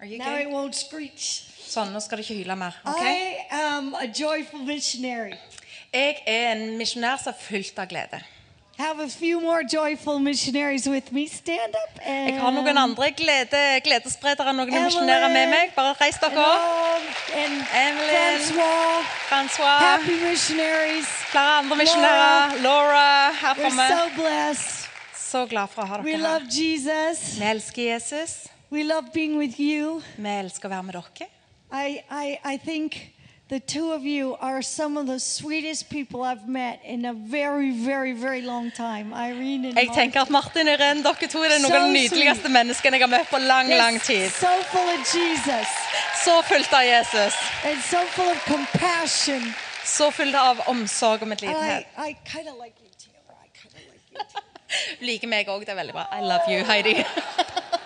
Are you Now it won't screech. Sånn, nå skal du ikke hyle mer. Okay? I am a joyful missionary. Jeg er en misjonær som er fullt av glede. Have a few more joyful missionaries with me. Stand up. And Jeg har noen andre glede, gledesspredere, noen Evelyn. misjonærer med meg. Bare reis dere opp. Evelyn. Francois. Francois, Happy missionaries. flere andre misjonærer. Laura her framme. so blessed. Så glad for å ha We dere love her. Jesus. Vi elsker Jesus. We love being with you. Vi elsker å være med dere. I, I, I think the two of you are some of the sweetest people I've met in a very, very, very long time. Irene and Jeg Mark. tenker at Martin og Irene, dere to er So de nydeligste sweet. menneskene jeg har møtt på lang, They're lang tid. So full of Jesus Så fullt av Jesus. and so full of compassion. Så fullt av omsorg og I, medlidenhet. I kind of like you too. I kind of like you liker meg òg, det er veldig bra. I love you, Heidi.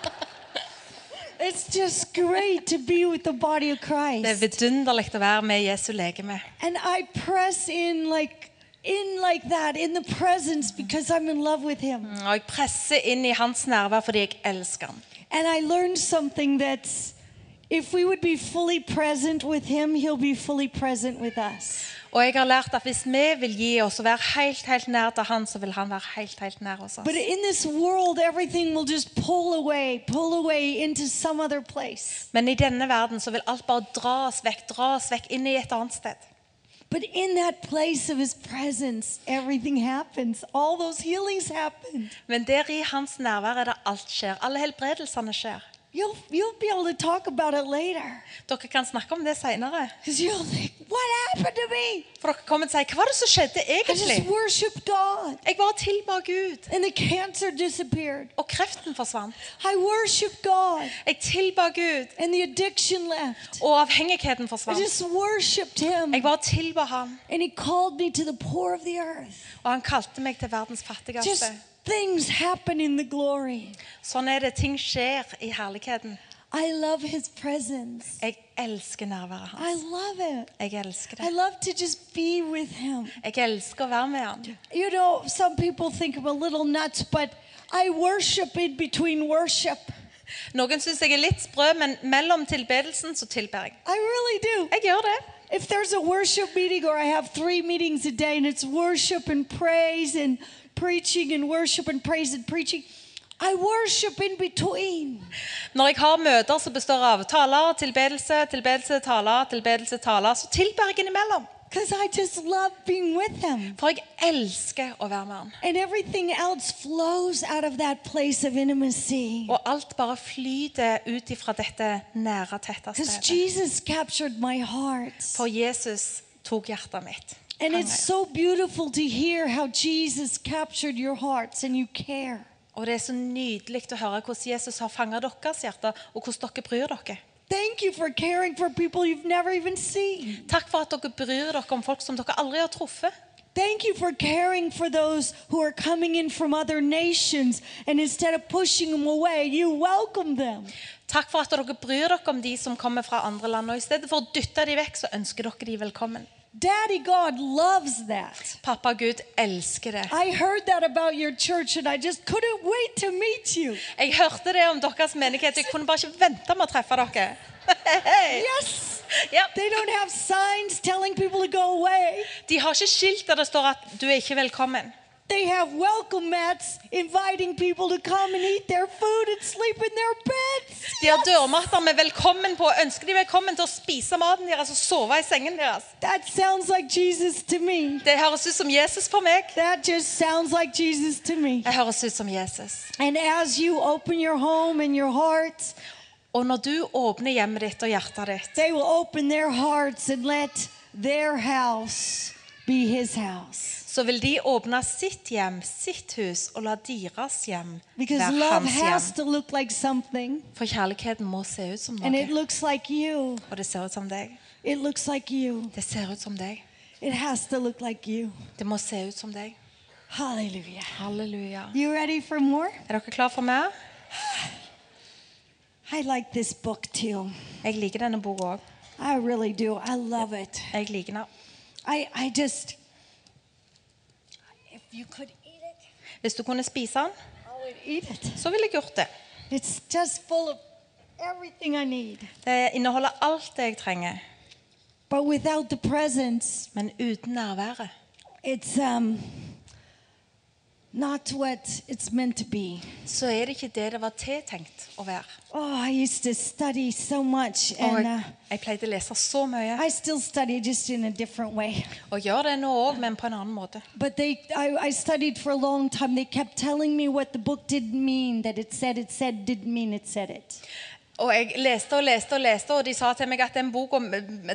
It's just great to be with the body of Det er Christ. vidunderlig å være med Jesu legeme. And I press in like in like that in the presence because I'm in love with him. Og jeg presser inn i hans nærvær fordi jeg elsker ham. And I learned something that's if we would be fully present with him, he'll be fully present with us. Og jeg har lært at hvis vi vil gi oss og være helt, helt nær til han, så vil han være helt, helt nær hos oss. But in this world, everything will just pull away, pull away into some other place. Men i denne verden så vil alt bare dra oss vekk, dra oss vekk inn i et annet sted. But in that place of his presence, everything happens. All those healings happen. Men der i hans nærvær er det alt skjer. Alle helbredelsene skjer. You'll, you'll be able to talk about it later. Dere kan snakke om det senere. You'll think, what happened to me? For dere kommer til å si hva var det som skjedde I just egentlig? worshiped God. Jeg bare tilba Gud, And the cancer disappeared. og kreften forsvant. I worshiped God. Jeg tilba Gud, And the addiction left. og avhengigheten I forsvant. just worshipped him. Jeg bare tilba ham, And he called me to the poor of the earth. og han kalte meg til verdens Just fattigste. Things happen in the glory. Sånn er det. Ting skjer i herligheten. I love his presence. Jeg elsker nærværet I love it. Jeg elsker I love to just be with him. Jeg elsker å være med ham. You know, some people think I'm a little nuts, but I worship in between worship. Noen syns jeg er litt sprø, men mellom tilbedelsen så tilber jeg. I really do. Jeg gjør det. If there's a worship meeting or I have three meetings a day and it's worship and praise and preaching and worship and praise and preaching, I worship in between. Når jeg har møter som består av taler, tilbedelse, tilbedelse, taler, tilbedelse, taler, så tilber jeg innimellom. Because I just love being with him. For jeg elsker å være med ham. And everything else flows out of that place of intimacy. Og alt bare flyter ut ifra dette nære, tette stedet. Jesus captured my heart. For Jesus tok hjertet mitt. And it's so beautiful to hear how Jesus captured your hearts and you care. Og det er så nydelig å høre hvordan Jesus har fanget deres hjerter, og hvordan dere bryr dere. Thank you for caring for people you've never even seen. Takk for at dere bryr dere om folk som dere aldri har truffet. Thank you for caring for those who are coming in from other nations. And instead of pushing them away, you welcome them. Takk for at dere bryr dere om de som kommer fra andre land. Og i stedet for å dytte de vekk, så ønsker dere de velkommen. Daddy God loves that. Pappa Gud elsker det. I heard that about your church and I just couldn't wait to meet you. Jeg hørte det om deres menighet. Jeg kunne bare ikke vente med å treffe dere. Yes. Yep. They don't have signs telling people to go away. De har ikke skilt der det står at 'du er ikke velkommen'. They have welcome mats inviting people to come and eat their food and sleep in their beds. De har dørmatter med 'velkommen' på ønsker de velkommen til å spise maten deres og sove i sengen deres. That sounds like Jesus to me. Det høres ut som Jesus for meg. That just sounds like Jesus to me. Det høres ut som Jesus. And as you open your home and your heart, Og når du åpner hjemmet ditt og hjertet ditt, they will open their hearts and let their house be his house. Så vil de åpne sitt hjem, sitt hus, og la deres hjem Because være love hans has hjem. to look like something, For kjærligheten må se ut som and it noe. looks like you. Og det ser ut som deg. It looks like you. Det ser ut som deg. It has to look like you. Det må se ut som deg. Hallelujah. Halleluja. You ready for more? Er dere klar for mer? I like this book too. Jeg liker denne boka òg. I really do. I love it. Jeg liker den. I, I just, if you could eat it, Hvis du kunne spise den, I would eat it. så ville jeg gjort det. It's just full of everything I need. Det inneholder alt det jeg trenger. But without the presence, Men uten nærværet not what it's meant to be. så er det ikke det det var tiltenkt å være. Oh, I used to study so much, Og and jeg, uh, jeg pleide å lese så mye. I still study just in a different way. Og gjør det nå òg, men på en annen måte. But they, I, I studied for a long time. They kept telling me what the book didn't mean, that it said it said didn't mean it said it. Og jeg leste og leste og leste, og de sa til meg at den boka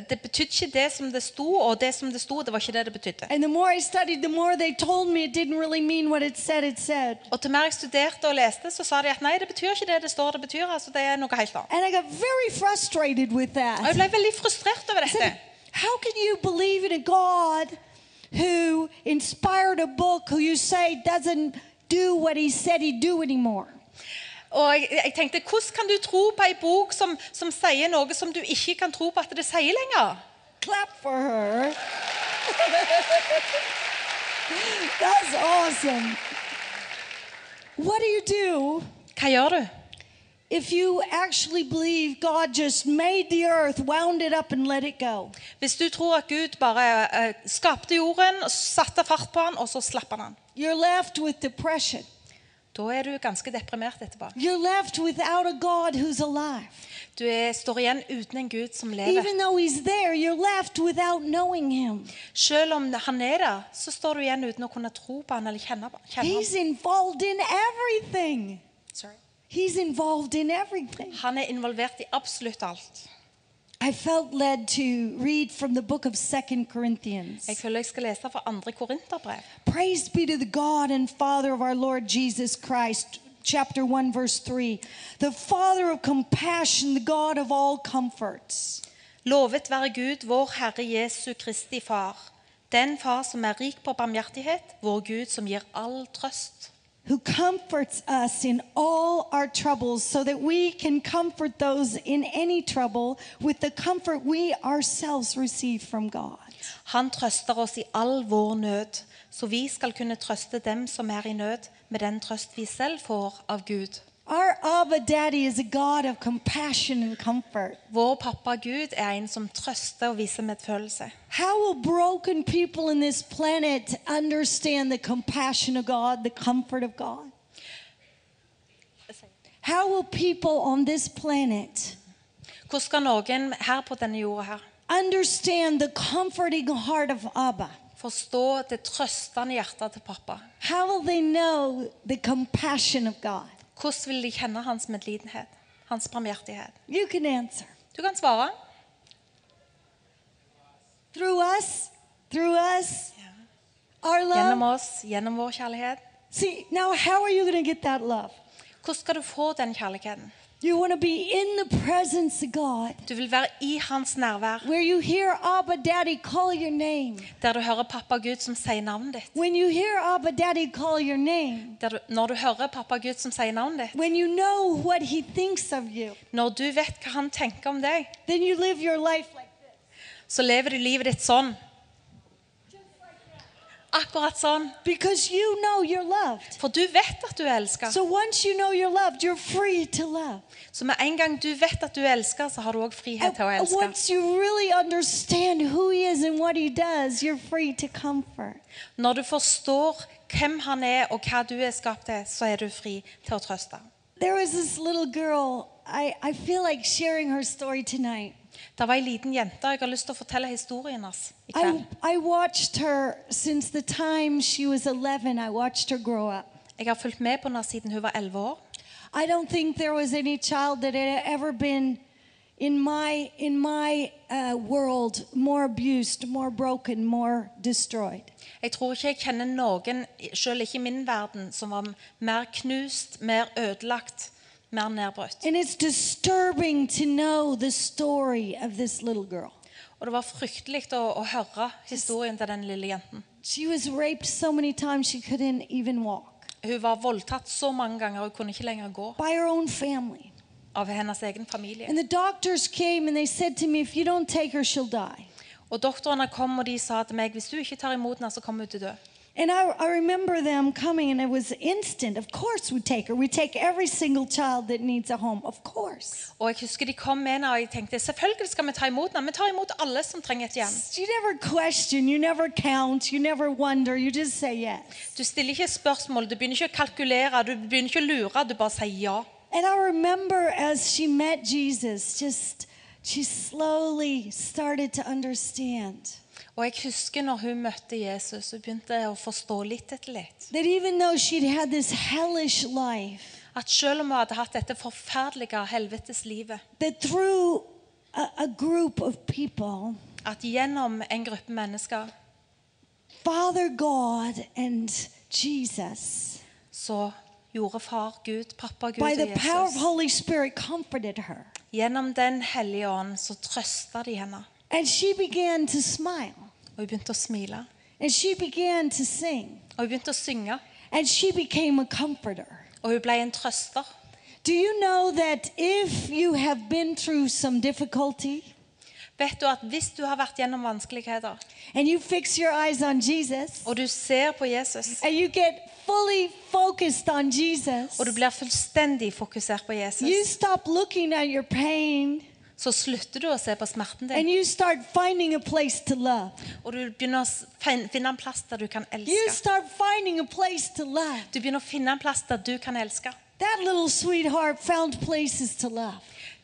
Det betydde ikke det som det sto, og det som det sto, det var ikke det det betydde. And the more I studied, the more they told me it didn't really mean what it said it said. Og til mer jeg studerte og leste, så sa de at nei, det betyr ikke det det står det betyr. altså Det er noe helt annet. And I got very frustrated with Og jeg ble veldig frustrert over dette. How can you believe in a God who inspired a book who you say doesn't do what he said he'd do anymore? Og jeg, jeg tenkte, Hvordan kan du tro på ei bok som, som sier noe som du ikke kan tro på at det sier lenger? Clap for her. That's awesome. What do you do Hva gjør du? if you actually believe God just made the earth, wound it up, and let it go? Hvis du tror at Gud bare eh, skapte jorden, satte fart på den, og så slapp han den, You're left with depression. Da er du ganske deprimert etterpå. You're left without a God who's alive. Du er, står igjen uten en Gud som lever. Even though he's there, you're left without knowing him. Selv om han er der, så står du igjen uten å kunne tro på han eller kjenne, kjenne He's han. involved in everything. Sorry. He's involved in everything. Han er involvert i absolutt alt. I felt led to read from the book of Second Corinthians. Jeg føler jeg skal lese fra Korinterbrev. Praise be to the God and Father of our Lord Jesus Christ. Chapter 1, verse 3. The Father of compassion, the God of all comforts. Lovet være Gud, vår Herre Jesu Kristi Far. Den Far som er rik på barmhjertighet, vår Gud som gir all trøst. Who comforts us in all our troubles so that we can comfort those in any trouble with the comfort we ourselves receive from God. Han oss i all vår så vi dem som er i med den vi får av Gud. Our Abba Daddy is a God of compassion and comfort. Vår pappa Gud er en som trøster og viser medfølelse. How will broken people in this planet understand the compassion of God, the comfort of God? How will people on this planet Hvordan skal noen her på denne jorda her understand the comforting heart of Abba? forstå det trøstende hjertet til pappa? How will they know the compassion of God? Hvordan vil de kjenne hans medlidenhet, hans barmhjertighet? You can answer. Du kan svare. Through us, through us, our Gjennom oss, gjennom vår kjærlighet. See, now how are you going to get that love? Hvordan skal du få den kjærligheten? You want to be in the presence of God, Du vil være i hans nærvær, where you hear Abba Daddy call your name. der du hører pappa Gud som sier navnet ditt. When you hear Abba Daddy call your name, Der du, når du hører pappa Gud som sier navnet ditt, when you know what he thinks of you, når du vet hva han tenker om deg, then you live your life like this. så lever du livet ditt sånn. Akkurat sånn. Because you know you're loved. For du vet at du er elsket. So once you know you're loved, you're free to love. Så med en gang du vet at du er elsket, så har du også frihet til å elske. once you really understand who he is and what he does, you're free to comfort. Når du forstår hvem han er og hva du er skapt til, så er du fri til å trøste. There was this little girl. I, I feel like sharing her story tonight. Det var ei liten jente. Jeg har lyst til å fortelle historien hans i I, kveld. I watched her since the time she was 11. I watched her grow up. Jeg har fulgt med på henne siden hun var 11 år. I don't think there was any child that had ever been in my in my uh, world more abused, more broken, more destroyed. Jeg tror ikke jeg kjenner noen, selv ikke i min verden, som var mer knust, mer ødelagt, mer nedbrutt. And it's disturbing to know the story of this little girl. Og det var fryktelig å, å høre historien til den lille jenten. She was raped so many times she couldn't even walk Hun var voldtatt så mange ganger hun kunne ikke lenger gå by her own family. av hennes egen familie. And the doctors came and they said to me, if you don't take her, she'll die. Og Doktorene kom og de sa til meg hvis du ikke tar imot henne, så kommer hun til å dø. And I, I remember them coming, and it was instant. Of course, we take her. We take every single child that needs a home. Of course. Og jeg husker de kom med henne, og jeg tenkte selvfølgelig skal vi ta imot henne. Vi tar imot alle som trenger et hjem. You never question, you never count, you never wonder, you just say yes. Du stiller ikke spørsmål, du begynner ikke å kalkulere, du begynner ikke å lure, du bare sier ja. And I remember as she met Jesus, just she slowly started to understand Og jeg husker når hun møtte Jesus, begynte å forstå litt etter litt. that even though she'd had this hellish life, At selv om hun hadde hatt dette forferdelige helveteslivet, that through a, a group of people, at gjennom en gruppe mennesker, Father God and Jesus, så gjorde far Gud, pappa Gud by og the power of Jesus Holy Spirit, comforted her. Gjennom Den hellige ånd så trøsta de henne. And she began to smile. Og hun begynte å smile. And she began to sing. Og hun begynte å synge. And she became a comforter. Og hun ble en trøster. Do you know that if you have been through some difficulty Vet du at hvis du har vært gjennom vanskeligheter, and you fix your eyes on Jesus og du ser på Jesus, and you get fully focused on Jesus, og du blir fullstendig fokusert på you stop looking at your pain så slutter du å se på smerten din. Og du begynner å finne en plass der du kan elske. Du begynner å finne en plass der du kan elske.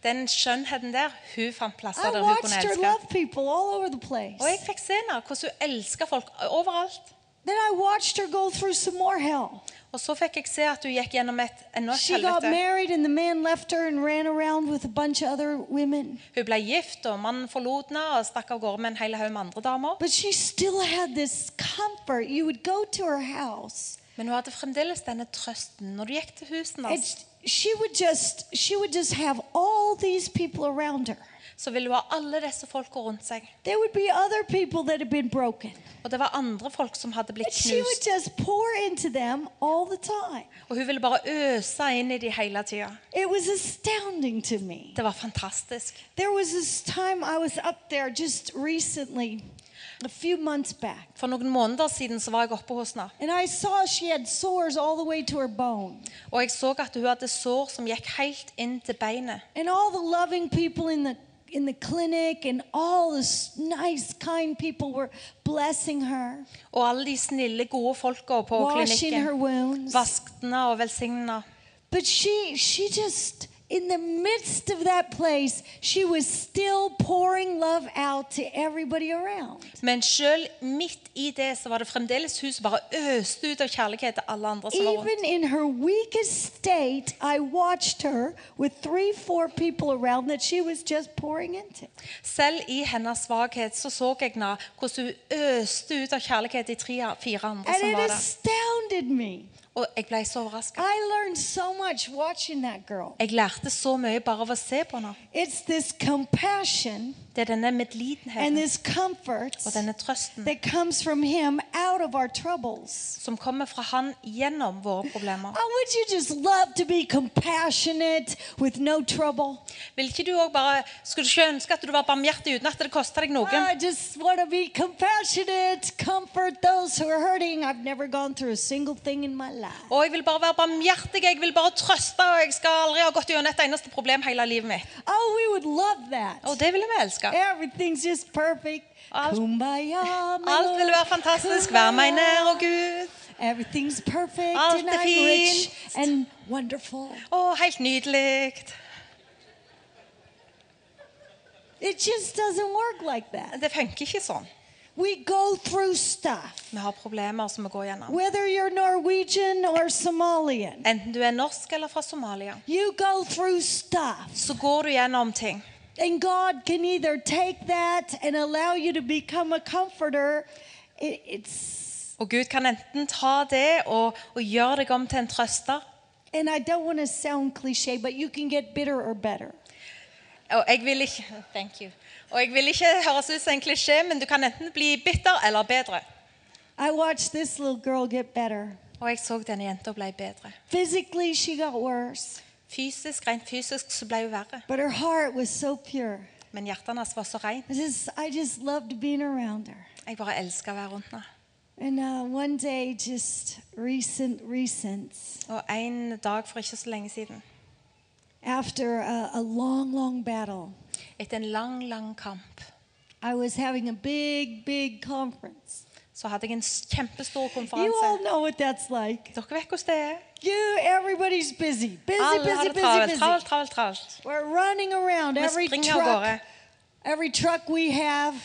Den skjønnheten der, hun fant plasser der hun kunne elske. Og jeg fikk se henne, hvordan hun elsker folk overalt. Then I watched her go through some more hell. Og så fikk jeg se at hun gikk gjennom et enda et She got helvete. married, and the man left her and ran around with a bunch of other women. Hun ble gift, og mannen forlot henne og stakk av gårde med en hel haug med andre damer. But she still had this comfort. You would go to her house, Men hun hadde fremdeles denne trøsten. Når du gikk til and she would just she would just have all these people around her. Så ville hun ha alle disse folka rundt seg. There would be other people that had been broken. Og det var andre folk som hadde And blitt she would knust. just pour into them all the time. Og hun ville bare øse inn i de hele tida. It was astounding to me. Det var fantastisk. There was this time I was up there just recently, a few months back, For noen måneder siden så var jeg oppe hos henne. and I saw she had sores all the way to her bone. Og jeg så at hun hadde sår som gikk helt inn til beinet. And all the loving people in the in the clinic and all the nice kind people were blessing her, Og alle de snille, gode folka på washing her klinikken wounds. vasket henne og velsignet. But she she just in the midst of that place, she was still pouring love out to everybody around. Men selv midt i det så var det fremdeles hun som bare øste ut av kjærlighet til alle andre som var rundt. Even in her weakest state, I watched her with three, four people around that she was just pouring into. Selv i hennes svakhet så så jeg nå hvordan hun øste ut av kjærlighet til tre-fire andre And som it var der. astounded me. Og jeg ble så learned so much watching that girl. Jeg lærte så mye bare av å se på henne. Det er denne and medlidenheten this comfort og denne trøsten that comes from Him out of our troubles. som kommer fra Han gjennom våre problemer. Oh, would you just love to be compassionate with no trouble? Vil ikke du også bare, Skulle du ikke ønske at du var barmhjertig uten at det koster deg noe? I just want to be compassionate, comfort those who are hurting. I've never gone through a single thing in my life. Og jeg vil bare være barmhjertig, jeg vil bare trøste, og jeg skal aldri ha gått gjennom et eneste problem hele livet mitt. Oh, we would love that. Og det ville vi elske. Everything's just perfect. Alt- Kumbaya, my Alt ville være fantastisk. Vær meg nær, og Gud. Everything's perfect Alt and er I'm rich fint. and wonderful. Å, helt nydelig. It just doesn't work like that. Det funker ikke sånn. We go through stuff. Vi har problemer som vi går gjennom. Whether you're Norwegian or Somalian, Enten du er norsk eller fra Somalia, you go through stuff. så går du gjennom ting. And God can either take that and allow you to become a comforter. It, it's, Og Gud kan enten ta det og, og gjøre deg om til en trøster. and I don't want to sound cliche, but you can get bitter or better. Og jeg vil ikke Thank you. Og jeg vil ikke høres ut som en klisjé, men du kan enten bli bitter eller bedre. I watched this little girl get better. Og jeg så denne jenta ble bedre. Physically, she got worse, Fysisk, Rent fysisk så ble hun verre. but her heart was so pure. Men hjertet hennes var så rent. I just, I just loved being around her. Jeg bare elska å være rundt henne. And uh, one day, just recent, recent, Og en dag for ikke så lenge siden, after a, a long, long battle, etter en lang, lang kamp, I was having a big, big conference. så hadde jeg en kjempestor You all know what that's like. Dere vet hvordan det er. You, everybody's busy, busy, Alle busy, busy, busy. We're running around. Vi Every truck, every truck we have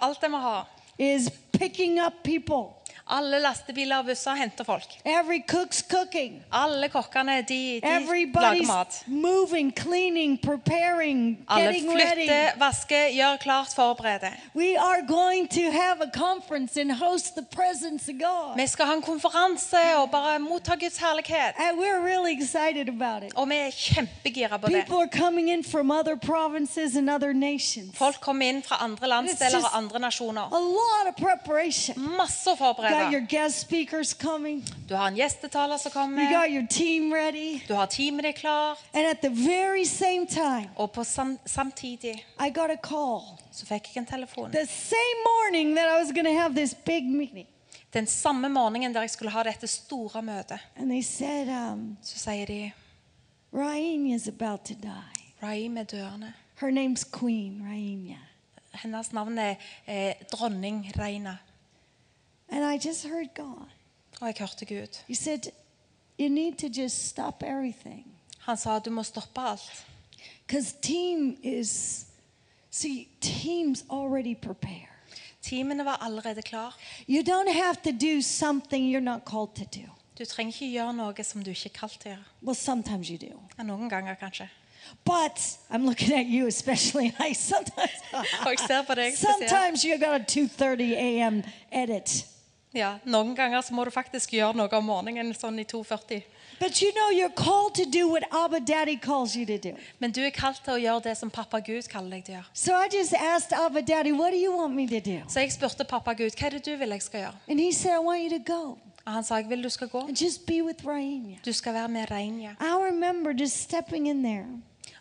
alt det vi har. is picking up people. Alle lastebiler og busser henter folk. Every cook's cooking. Alle kokkene de, de lager mat. moving, cleaning, preparing, Alle getting ready. flytter, vasker, gjør klart, forbereder. We are going to have a conference and host the presence of God. Vi skal ha en konferanse og bare motta Guds herlighet. And we're really excited about it. Og vi er kjempegira på det. People are coming in from other provinces and other nations. Folk kommer inn fra andre landsdeler og andre nasjoner. A lot of preparation. Masse You got your guest speakers coming. Du har en gjestetaler som You kommer. got your team ready. Du har teamet klart. And at the very same time, Og på sam samtidig I got a call. så fikk jeg en telefon. The same morning that I was going to have this big meeting. Den samme morgenen der jeg skulle ha dette store møtet, And they said, um, så sier de Raim is about to die. Raim er dørende. Her name's Queen Raina. Hennes navn er eh, dronning Reina. And I just heard God. Og jeg hørte Gud. He said, You need to just stop everything. Han sa du må stoppe alt. Because team is, see, team's already prepared. Teamene var allerede klar. You don't have to do something you're not called to do. Du trenger ikke gjøre noe som du ikke er kalt til å gjøre. Well, sometimes you do. Ja, Noen ganger kanskje. But I'm looking at you especially. I sometimes, Og jeg ser på deg spesielt. sometimes you got a 2:30 a.m. edit. Ja, noen ganger så må du faktisk gjøre noe om morgenen sånn i 2.40. But you know you're called to do what Abba Daddy calls you to do. Men du er kalt til å gjøre det som pappa Gud kaller deg til å gjøre. So I just asked Abba Daddy, what do you want me to do? Så jeg spurte pappa Gud hva er det du vil jeg skal gjøre. And he said, I want you to go Og han sa jeg vil du skal gå. and just be with Raina. Du skal være med Reinja. I remember just stepping in there.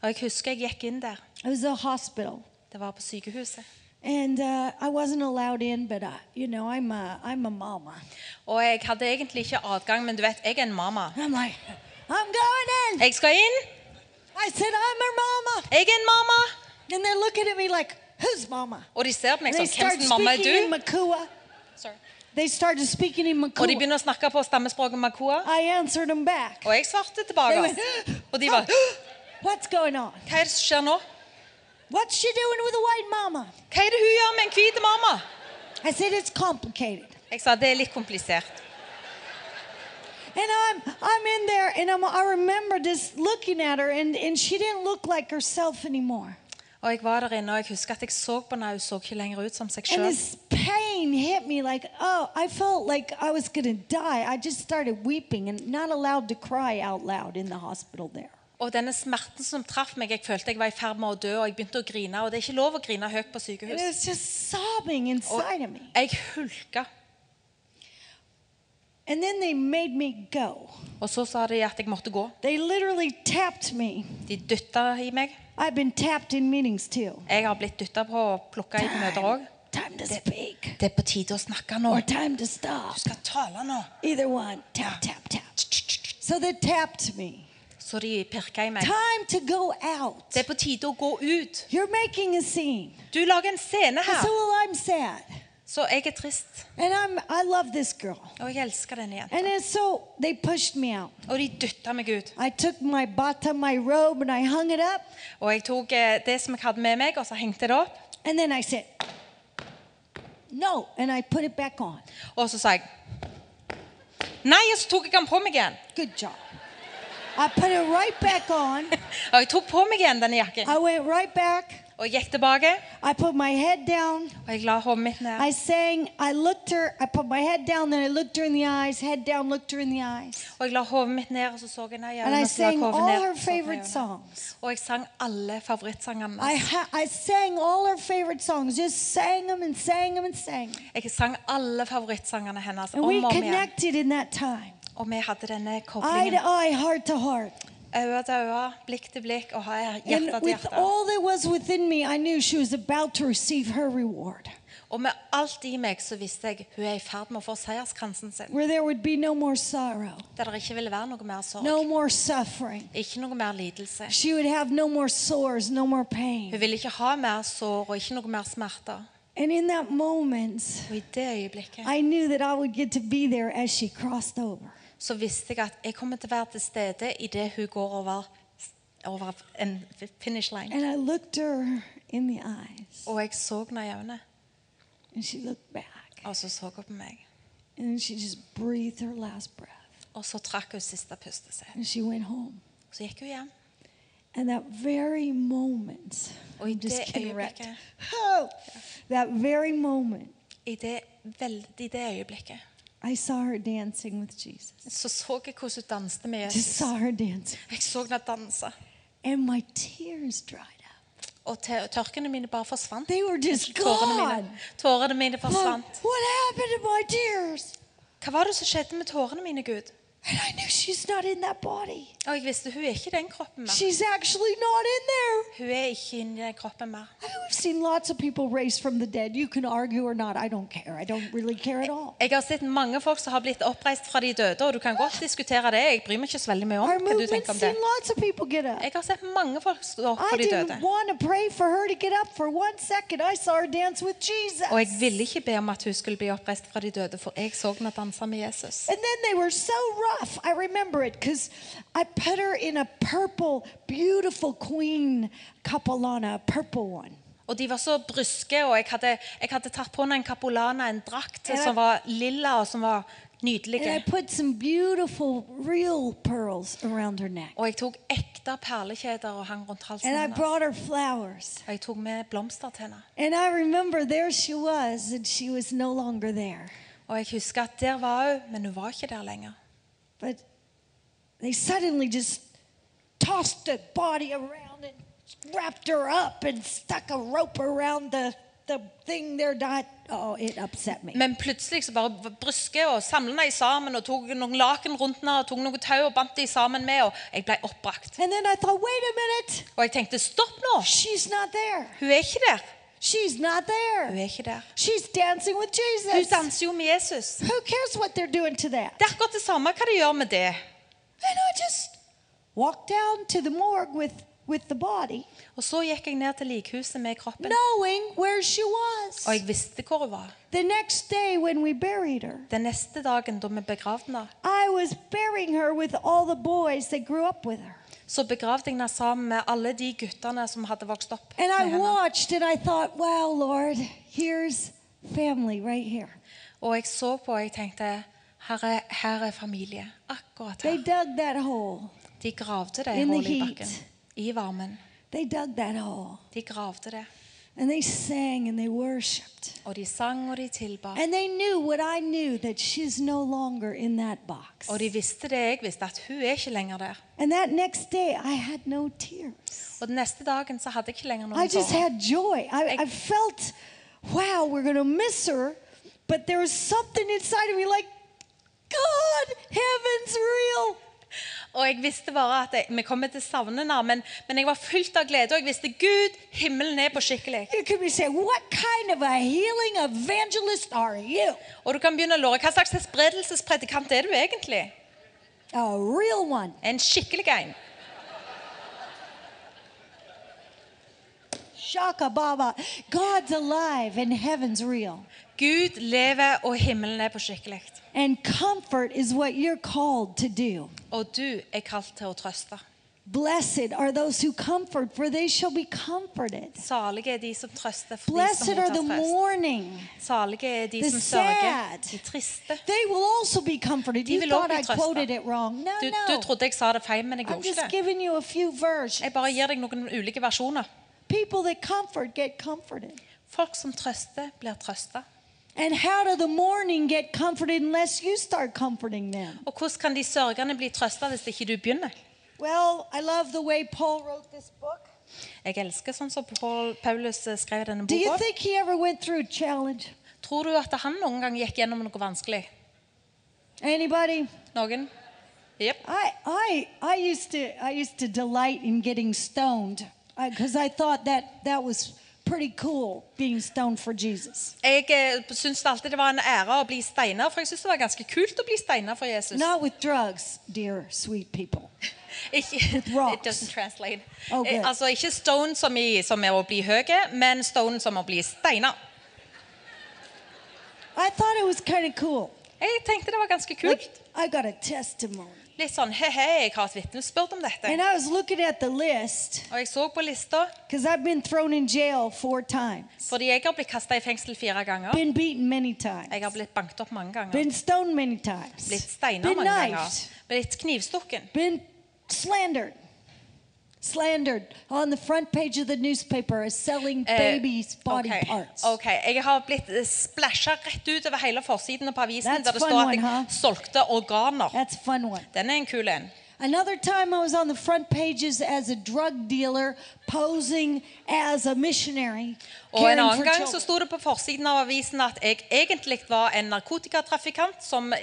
Og jeg husker jeg gikk inn der. It was a hospital. Det var på sykehuset. And uh, I wasn't allowed in, but I, you know, I'm a, I'm a mama. Og jeg hadde egentlig ikke adgang, men du vet, jeg er en mamma. I'm like, I'm going in. Jeg skal inn. I said, I'm a mama. Jeg er en mamma. And they're looking at me like, who's mama? Og de ser på meg And they sånn, hvem start sin mamma er speaking in du? Makua. Sorry. They started speaking in Og de Makua. begynner å snakke på stammespråket makua. I answered them back. Og jeg svarte tilbake. They went, Og de var What's going on? Hva er det som skjer nå? What's she doing with a white mama? Hva er det hun gjør med en hvit mamma? I said, it's complicated. Jeg sa det er litt komplisert. And I'm I'm in there and I'm, I remember just looking at her and, and she didn't look like herself anymore. Og jeg var der inne, og jeg husker at jeg så på henne. Hun så ikke lenger ut som seg And sjøl. this pain hit me like, oh, I felt like I was going to die. I just started weeping and not allowed to cry out loud in the hospital there. Og denne smerten som traff meg, jeg følte jeg var i ferd med å dø, og jeg begynte å grine. Og det er ikke lov å grine høyt på sykehus. me. Jeg hulka. Og så sa de at jeg måtte gå. De dytta i meg. Jeg har blitt dytta på og plukka i møter òg. Det er på tide å snakke nå. Du skal tale nå. Either one. Tap, tap, tap. So they tapped me. Så de pirka i meg. Time to go out. Det er på tide å gå ut. You're making a scene. Du lager en scene her. well, I'm sad. Så jeg er trist. And I'm, I love this girl. Og jeg elsker denne jenta. And so they pushed me out. Og de dytta meg ut. I took my bata, my robe, and I hung it up. Og jeg tok eh, det som jeg hadde med meg, og så hengte det opp. And then I said, no. And I put it back on. Og så sa jeg Nei, og så tok jeg den på meg igjen. Good job. I put it right back on. Og jeg tok på meg igjen denne jakken. I went right back. Og gikk tilbake, I put my head down. og jeg la hodet mitt ned. I sang. I looked her. I put my head down. Then I looked her in the eyes. Head down. Looked her in the eyes. Og jeg la hodet mitt ned, og så så jeg ned i And I øynene. og så la jeg sang hodet all ned, her og så så jeg favorite songs. Og jeg sang alle favorittsangene I, ha- I sang all her favorite songs. Just sang them and sang them and sang. 'em. Jeg sang alle favorittsangene hennes And om we og om igjen. connected in that time. Og vi hadde denne Eye to koblingen. eye, heart to heart. Øye til øye, blikk til blikk og hjerte And til with hjerte. all that was within me, I knew she was about to receive her reward. Og med alt i meg så visste jeg hun er i ferd med å få seierskransen sin. where there would be no more sorrow, Der det ikke ville være noe mer sorg. no more suffering. Ikke noe mer lidelse. She would have no more sores, no more Hun pain. ville ikke ha mer sår og ikke noe mer smerter. And in that moment, Og i det øyeblikket I knew that I would get to be there as she crossed over. Så visste jeg at jeg kommer til å være til stede idet hun går over, over en finish line. And I looked her in the eyes, Og jeg så henne i øynene, and she looked back, og så så hun på meg. and she just breathed her last breath, Og så trakk hun siste pustet sitt. and she went home. Så gikk hun hjem. And that very moment, Og i det øyeblikket, Oh, that very moment, i det, vel, i det øyeblikket I saw her dancing with Jesus. så så jeg hvordan hun danste med Just Jesus. saw her dancing. Jeg så henne danse. And my tears dried up. Og tørkene mine bare forsvant. They were just Tårene gone. mine, tårene mine forsvant. what happened to my tears? Hva var det som skjedde med tårene mine, Gud? And I knew she's not in that body. Og jeg visste hun er ikke den kroppen mer. She's actually not in there. Hun er ikke den kroppen mer. I've seen lots of people raised from the dead. You can argue or not. I don't care. I don't really care at all. Jeg har sett mange folk som har blitt oppreist fra de døde, og du kan godt diskutere det. Jeg bryr meg ikke så veldig mye om Our hva du movement's tenker om seen det. lots of people get up. Jeg har sett mange folk stå opp I for de didn't døde. want to pray for her to get up for one second. I saw her dance with Jesus. Og jeg ville ikke be om at hun skulle bli oppreist fra de døde, for jeg så henne danse med Jesus. And then they were so rough. I remember it because I put her in a purple, beautiful queen capolana, a purple one. Og de var så bryske, og jeg hadde, jeg hadde tatt på henne en capolana, en drakt I, som var lilla og som var And I nydelige. put some beautiful, real pearls around her neck. Og jeg tok ekte perlekjeder og hang rundt halsen hennes. brought her flowers. Og jeg tok med blomster til henne. And I remember there she was, and she was no. Og jeg husker at der var hun, men hun var ikke der lenger. But they suddenly just tossed the body around and wrapped her up and stuck a rope around the, the thing there. That, oh, it upset me. Men plutselig så bare bryske og samlet henne sammen og tok noen laken rundt henne og tok noen tau og bandt dem sammen med, og jeg ble oppbrakt. And then I thought, wait a minute, Og jeg tenkte stopp nå! not there. Hun er ikke der. She's not there. Hun er ikke der. She's dancing with Hun Jesus. danser jo med Jesus. Who cares what they're doing to that? Det er akkurat det samme hva de gjør med det. And I just walked down to the morgue with, with the body, Og så gikk jeg ned til likhuset med kroppen, knowing where she was. og jeg visste hvor hun var. The next day when we buried her, Den neste dagen da vi begravde henne, I was burying her with all the boys that grew up with her. Så begravde jeg henne sammen med alle de guttene som hadde vokst opp med henne. thought, wow, Lord, right. Og jeg så på og jeg tenkte her er, her er familie. Akkurat her. De gravde det hullet i heat. bakken. I varmen. De gravde det. And they sang and they worshiped. Og de sang og de tilba. And they knew what I knew that she's no longer in that box. Og de visste det jeg visste, at hun er ikke lenger der. And that next day, I had no tears. Den neste dagen så hadde jeg ikke lenger I just had joy. I, I felt, wow, we're going to miss her. But there was something inside of me like, God, heaven's real. Og jeg visste bare at jeg, vi kommer til å savne henne, men, men jeg var fullt av glede. Og jeg visste Gud, himmelen er på skikkelig. What kind of a healing evangelist are you? Og du kan begynne å lure. Hva slags spredelsespredikant er du egentlig? A real one. En skikkelig en. Shaka Baba. God's alive and heaven's real. Gud lever, og himmelen er på skikkelig. And comfort is what you're called to do. Og du er kalt til å trøste. Blessed are those who comfort, for they shall be comforted. Salige er de som trøster, for de som are the trøst. mourning. Salige er de the som sørger, sad. de triste. They will also be comforted. De You vil thought også I bli trøstet. quoted it wrong. No, Du, no. trodde jeg sa det feil, men jeg I'm gjorde just ikke det. giving you a few versions. Jeg bare gir deg noen ulike versjoner. People that comfort get comforted. Folk som trøster, blir trøsta. And how do the mourning get comforted unless you start comforting them? Og hvordan kan de sørgende bli trøsta hvis ikke du begynner? Well, I love the way Paul wrote this book. Jeg elsker sånn som Paul, Paulus eh, skrev denne Do you boka. think he ever went through a challenge? Tror du at han noen gang gikk gjennom noe vanskelig? Anybody? Noen? Jepp. I, I, I used to, I used to delight in getting stoned because I thought that that was pretty cool being stoned for Jesus. Jeg eh, syntes alltid det var en ære å bli steiner, for jeg syntes det var ganske kult å bli steiner for Jesus. Not with drugs, dear sweet people. Ikke, rocks. it doesn't translate. Oh. Eh, altså ikke stone som, i, som er å bli høye, men stone som å bli steiner. I thought it was kind of cool. Jeg tenkte det var ganske kult. Like, I got a testimony. Litt sånn he-he, jeg har et vitnesbyrd om dette. And I was looking at the list Og jeg så på lista, because I've been thrown in jail four times, fordi jeg har blitt kasta i fengsel fire ganger. been beaten many Jeg har times, blitt banket opp mange ganger. been stoned many times, Blitt steina been mange ganger. knifed, Blitt knivstukken. been slandered. Slandered on the front page of the newspaper as selling Eh, babies' body okay. parts. ok. Jeg har blitt splæsja rett ut over hele forsiden på avisen That's der det står at jeg huh? solgte organer. That's fun one. Den er en kul en. Another time I was on the front pages as a drug dealer posing as a missionary. Og en annen gang så sto det på forsiden av avisen at jeg egentlig var en narkotikatrafikant som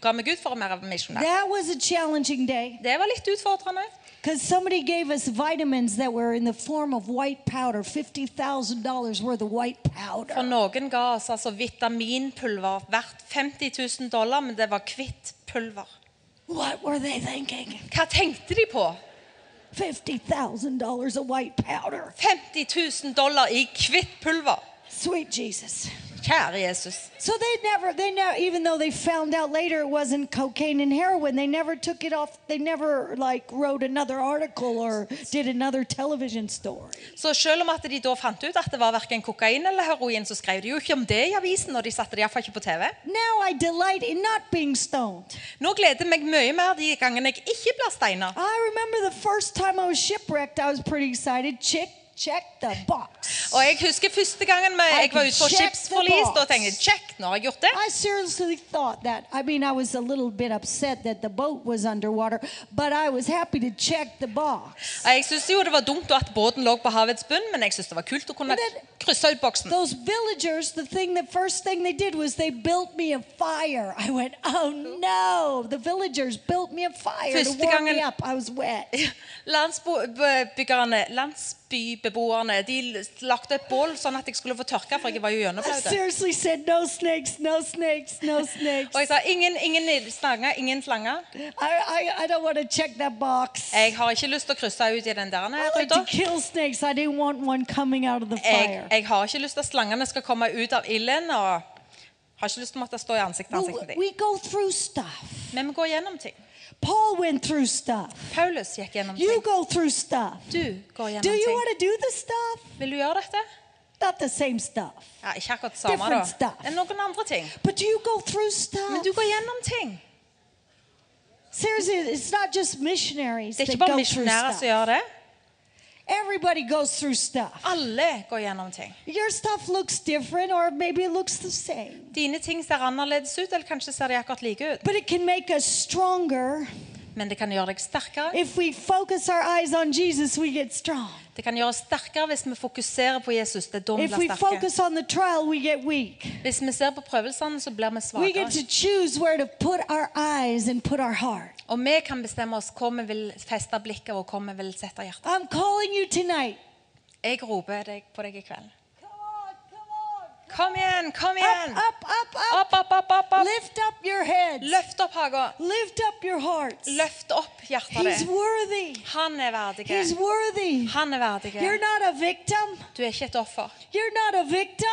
ga meg ut for å være misjonær. That was a challenging day Det var litt utfordrende. Because somebody gave us vitamins that were in the form of white powder, $50,000 worth of white For powder. noen ga oss altså vitaminpulver verdt 50 000 dollar, men det var hvitt pulver. What were they thinking? Hva tenkte de på? $50,000 of white powder. 50 000 dollar i hvitt pulver. Sweet Jesus. Jesus. So they never, they never, even though they found out later it wasn't cocaine and heroin, they never took it off. They never like wrote another article or did another television story. Så selv om at de da fant ut at det var verken kokain eller heroin, så skrev de jo ikke om det i avisen, og de satte det iallfall ikke på TV. Now I delight in not being stoned. Nå gleder meg mye mer de gangene jeg ikke blir steiner. I remember the first time I was shipwrecked, I was pretty excited. Chick, check the box. Og jeg husker første gangen jeg var ute the skipsforlis, da box. tenkte jeg check, nå har jeg gjort det. I seriously thought that. I mean, I was a little bit upset that the boat was underwater, but I was happy to check the box. Jeg syntes jo det var dumt at båten lå på havets bunn, men jeg syntes det var kult å kunne krysse ut boksen. Those villagers, the thing, the first thing they did was they built me a fire. I went, oh no! The villagers built me a fire to Første gangen, me up. I was wet. Landsbybyggerne, landsbybeboerne, de lagde et bål sånn at jeg skulle få tørke, for jeg var jo said, no snakes, no snakes, no snakes. Og jeg sa ingen, ingen slange, ingen slanger. I, I, I don't want to check that box. Jeg har ikke lyst til å krysse ut i den der ruta. to kill snakes. I didn't want one coming out of the Jeg, jeg har ikke lyst til at slangene skal komme ut av ilden, og har ikke lyst til å måtte stå i ansikt til ansikt med. Men vi går gjennom ting. Paul went through stuff. Paulus gikk gjennom You ting. go through stuff. Du går Do you ting. want to do the stuff? Vil du gjøre dette? Not the same stuff. Ja, ikke akkurat samme, Different da. stuff. Det er noen andre ting. But do you go through stuff? Men du går gjennom ting. Seriously, it's not just missionaries Det er that ikke bare go through misjonærer som stuff. gjør det. Everybody goes through stuff. Alle går gjennom ting. Your stuff looks different, or maybe it looks the same. Dine ting ser annerledes ut, eller kanskje ser de akkurat like ut. But it can make us stronger. Men det kan gjøre deg sterkere. If we focus our eyes on Jesus, we get strong. Det kan gjøre oss sterkere hvis vi fokuserer på Jesus. Det er da vi If we blir sterke. focus on the trial, we get weak. Hvis vi ser på prøvelsene, så blir vi We get svakere. to choose where to put our eyes and put our heart. Og vi kan bestemme oss hvor vi vil feste blikket og hvor vi vil sette hjertet. I'm calling you tonight. Jeg roper deg på deg i kveld. Come on, come on. Kom igjen, kom Up, igjen! up, up, up. Opp, opp, opp, opp. Lift up your heads. Løft opp haga. Lift up your hearts. Løft opp hjertet He's worthy. Han er verdig. He's worthy. Han er verdig. You're not a victim. Du er ikke et offer. You're not a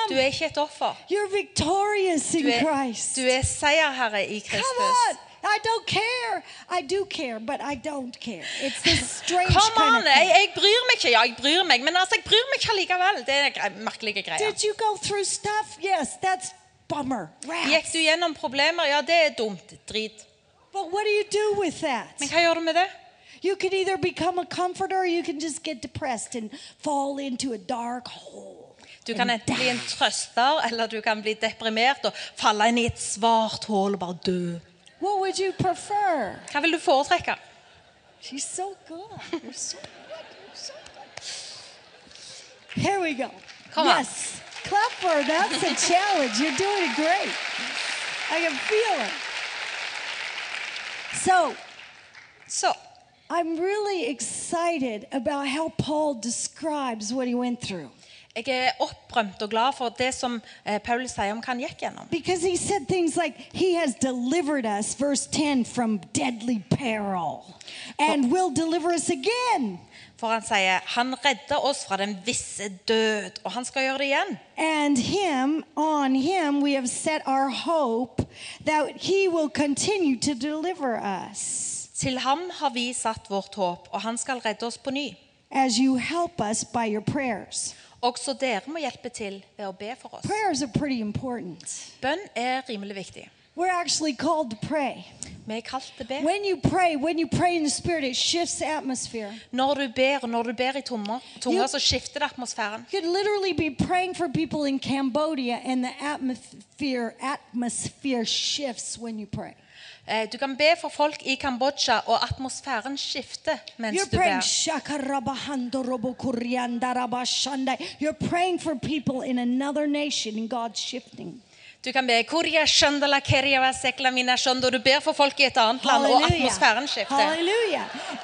Du er ikke et offer. You're victorious Du er, Christ. du er seierherre i Come Kristus. on. I don't care. I do care, but I don't care. It's this strange Kom kind of Jeg, thing. jeg bryr meg ikke. Ja, jeg bryr meg, men altså, jeg bryr meg ikke likevel. Det er merkelige greier. Did you go through stuff? Yes, that's bummer. Gikk du gjennom problemer? Ja, det er dumt. Drit. But what do you do with that? Men hva gjør du med det? You can either become a comforter or you can just get depressed and fall into a dark hole. Du kan enten bli en trøster, eller du kan bli deprimert og falle inn i et svart hull og bare dø. What would you prefer? Hva vil du foretrekke? She's so good. You're so good. You're so good. Here we go. Come on. yes. Clap for her. That's a challenge. You're doing it great. I can feel it. So, so I'm really excited about how Paul describes what he went through. Jeg er opprømt og glad for det som eh, Paulus sier om hva han gikk gjennom. Because he said things like, He has delivered us, verse 10, from deadly peril and will deliver us again. For han sier han redder oss fra den visse død, og han skal gjøre det igjen. And him, on him, we have set our hope that he will continue to deliver us Til ham har vi satt vårt håp, og han skal redde oss på ny. as you help us by your prayers. Også dere må hjelpe til ved å be for oss. Prayers are pretty important. Bønn er rimelig viktig. We're actually called to pray. Vi er kalt til å be. When you pray, when you pray in the Spirit, it shifts the atmosphere. Når du ber, når du ber i tunger, Jo. så skifter det atmosfæren. You could literally be praying for people in Cambodia, and the atmosphere atmosphere shifts when you pray. Eh, Du kan be for folk i Kambodsja, og atmosfæren skifter mens You're du ber. You're praying for people in another nation, and God's shifting. Du kan be Korea shandala keria sekla mina shando. Du ber for folk i et annet land, og atmosfæren skifter. Halleluja.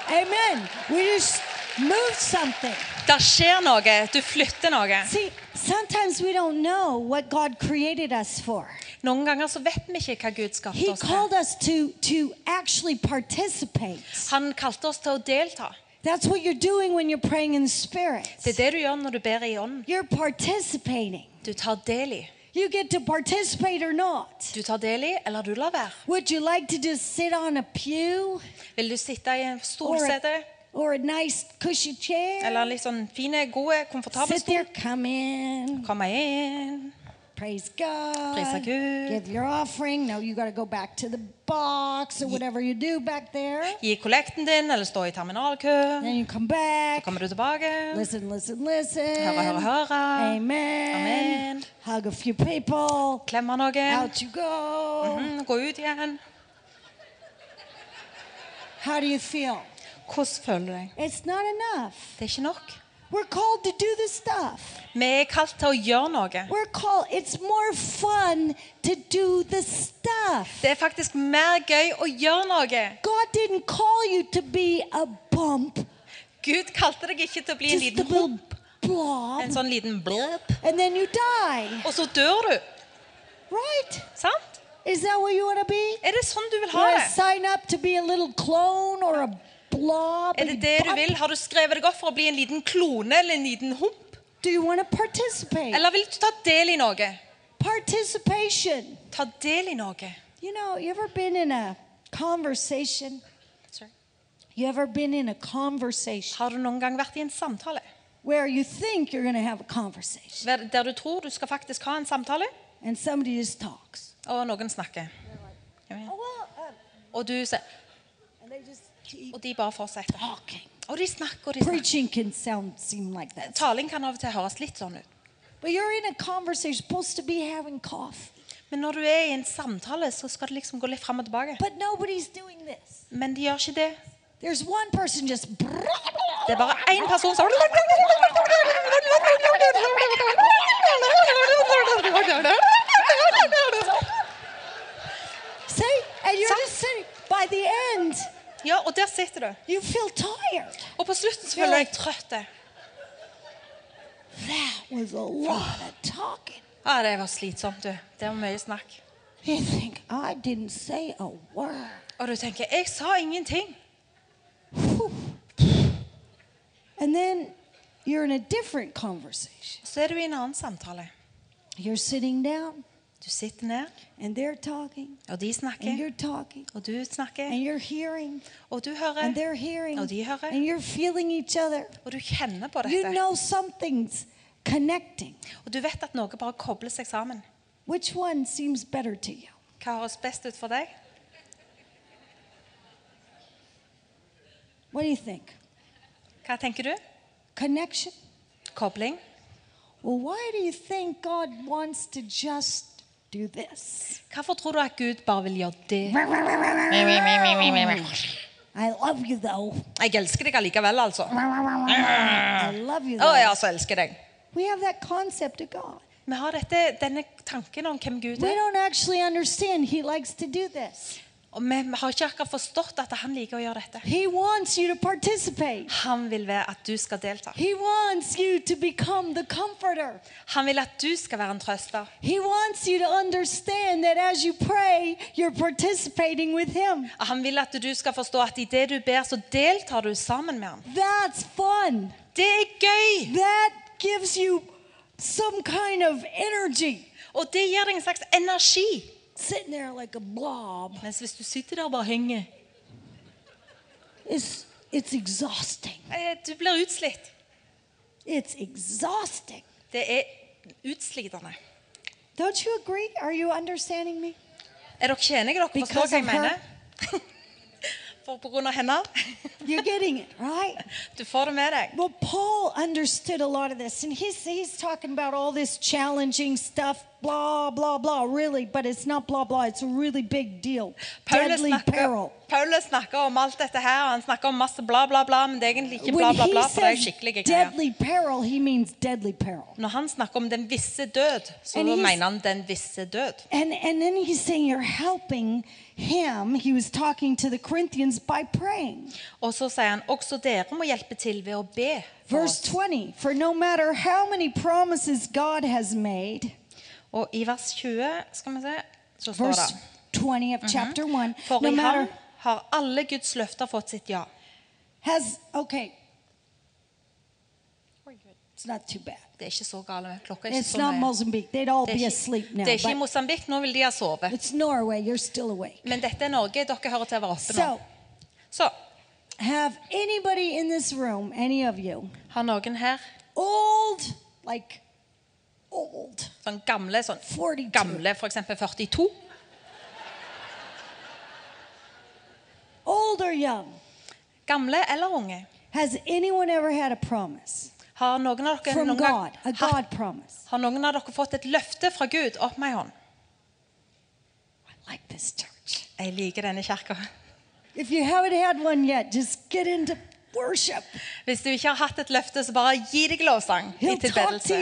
Amen. We just move something. Det skjer noe. Du flytter noe. See, sometimes we don't know what God created us for. Noen ganger så vet vi ikke hva Gud skapte He oss called us to, to actually participate. Han kalte oss til å delta. That's what you're doing when you're praying in Spirit. Det er det du gjør når du ber i ånden. You're participating. Du tar del i. You get to participate or not. Du tar del i, eller du lar være. Would you like to just sit on a pew Vil du sitte i en stolsete, or a nice cushy chair? eller en litt sånn fine, gode, komfortable Sit there, stol? come in, Komme inn. praise God, Prisa Gud. give your offering. No, you got to go back to the box or whatever you do back there. Gi kollekten din, eller stå i terminalkø. Then you come Så back. kommer du tilbake. Listen, listen, listen. Høre, høre, høre. Amen. Amen. Hug a few people. Klemme noen. Out you go. Mm, gå ut igjen. How do you feel? Hvordan føler du deg? It's not enough. Det er ikke nok. We're called to do this stuff. Vi er kalt til å gjøre noe. We're called, it's more fun to do the stuff. Det er faktisk mer gøy å gjøre noe. God didn't call you to be a bump, Gud kalte deg ikke til å bli en just a liten little hump, blob, en sånn liten bløp, and then you die. og så dør du. Right? Sant? Is that what you want to be? Er det sånn du vil You ha want to det? sign up to be a little clone or a blob? Er det det du vil? Har du skrevet deg opp for å bli en liten klone eller en liten hump? Do you want to participate? Eller vil du ta del i noe? Participation. Ta del i noe. You know, you ever been in a conversation? You ever been in a conversation Har du noen gang vært i en samtale where you think you're going to have a conversation der der du tror du skal faktisk ha en samtale, and somebody just talks? og noen snakker? Oh, uh, Og, du sier, and they just keep og de bare fortsetter. talking. Og de snakker og de snakker. Preaching can sound seem like that. Taling kan av og til høres litt sånn ut. But you're in a conversation, supposed to be having coffee. Men når du er i en samtale, så skal det liksom gå litt fram og tilbake. But nobody's doing this. Men de gjør ikke det. There's one person just Det er bare én person som See? And you're Some- just sitting by the end, Ja, og der sitter du. you feel tired. Og på slutten så føler du deg trøtt. That was a lot of talking. Ja, det var slitsomt, du. Det var mye snakk. You think I didn't say a word. Og du tenker 'Jeg sa ingenting'. And then you're in a different conversation. Så er du i en annen samtale. You're sitting down Du sitter ned, and they're talking og de and you're talking Og du snakker, and you're hearing og du and they're hearing Og de hører. and you're feeling each other. Og du kjenner på You know something's connecting. Og du vet at noe bare kobler seg sammen. Which one seems better to you? Hva høres best ut for deg? What do you think? Hva tenker du? Connection? Kobling? Well, why do you think God wants to just do this? Hvorfor tror du at Gud bare vil gjøre det? I love you though. Jeg elsker deg allikevel, altså. I love you Å, though. jeg altså elsker deg. We have that concept of God. Vi har dette, denne tanken om hvem Gud We er. don't actually understand He likes to do this. Og vi har ikke akkurat forstått at han liker å gjøre dette. He wants you to participate. Han vil være at du skal delta. He wants you to become the comforter. Han vil at du skal være en trøster. He wants you to understand that as you pray, you're participating with Him. Han vil at du skal forstå at i det du ber, så deltar du sammen med ham. That's fun. Det er gøy! That gives you some kind of energy. Og det gir deg en slags energi. Sitting there like a blob. Mens hvis du sitter der og bare henger, It's, it's exhausting. eh, du blir utslitt. It's exhausting. Det er utslitende. Don't you agree? Are you understanding me? Er dere enige? Dere Because forstår hva jeg of her? mener? For på grunn av henne? You're getting it, right? Du får det med deg. Well, Paul understood a lot of this, and he's, he's talking about all this challenging stuff, blah, blah, blah, really, but it's not blah, blah. It's a really big deal. Paulus Deadly snakker, peril. Paulus snakker om alt dette her, han snakker om masse bla, bla, bla, men det er egentlig ikke bla, bla, bla, for det er skikkelige greier. deadly peril, he means deadly peril. Når han snakker om den visse død, så And he's- mener han den visse død. And, and then he's saying you're helping him. He was talking to the Corinthians by praying. Og så sier han også dere må hjelpe til ved å be. For Verse oss. 20 For no matter how many promises God has made, Og i vers 20 skal vi se, så står verse det 20 of chapter 1, For no i matter ham har alle Guds løfter fått sitt ja. has, okay, it's not too bad. Det er ikke så gale. Klokka er ikke It's så not nøye. Mozambique. They'd all Det er be ikke, asleep now. det er ikke i but Mosambik. Nå vil de ha sovet. it's Norway. You're still awake. Men dette er Norge. Dere hører til å være oppe nå. So, Så have anybody in this room, any of you, har noen her old, like old, sånn gamle sånn 42. Gamle, f.eks. 42. old or young, Gamle eller unge. has anyone ever had a promise Har noen av dere from noen God, a God promise? har noen av dere fått et løfte fra Gud? Opp med hånd. I like this church. Jeg liker denne kirka. If you haven't had one yet, just get into worship. Hvis du ikke har hatt et løfte, så bare gi deg lovsang He'll to tilbedelse.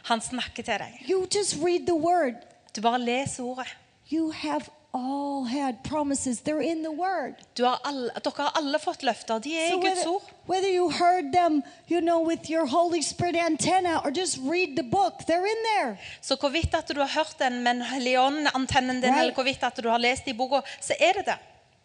You. Han snakker til deg. You just read the word. Du bare leser ordet. You have all had promises. They're in the word. Du har alle, dere har alle fått løfter. De er So i Guds whether, ord. whether you heard them, you know, with your Holy Spirit antenna or just read the book, they're in there. Så hvorvidt at du har hørt den med en Helligånd-antennen din, Right. eller hvorvidt at du har lest i boka, så er det det.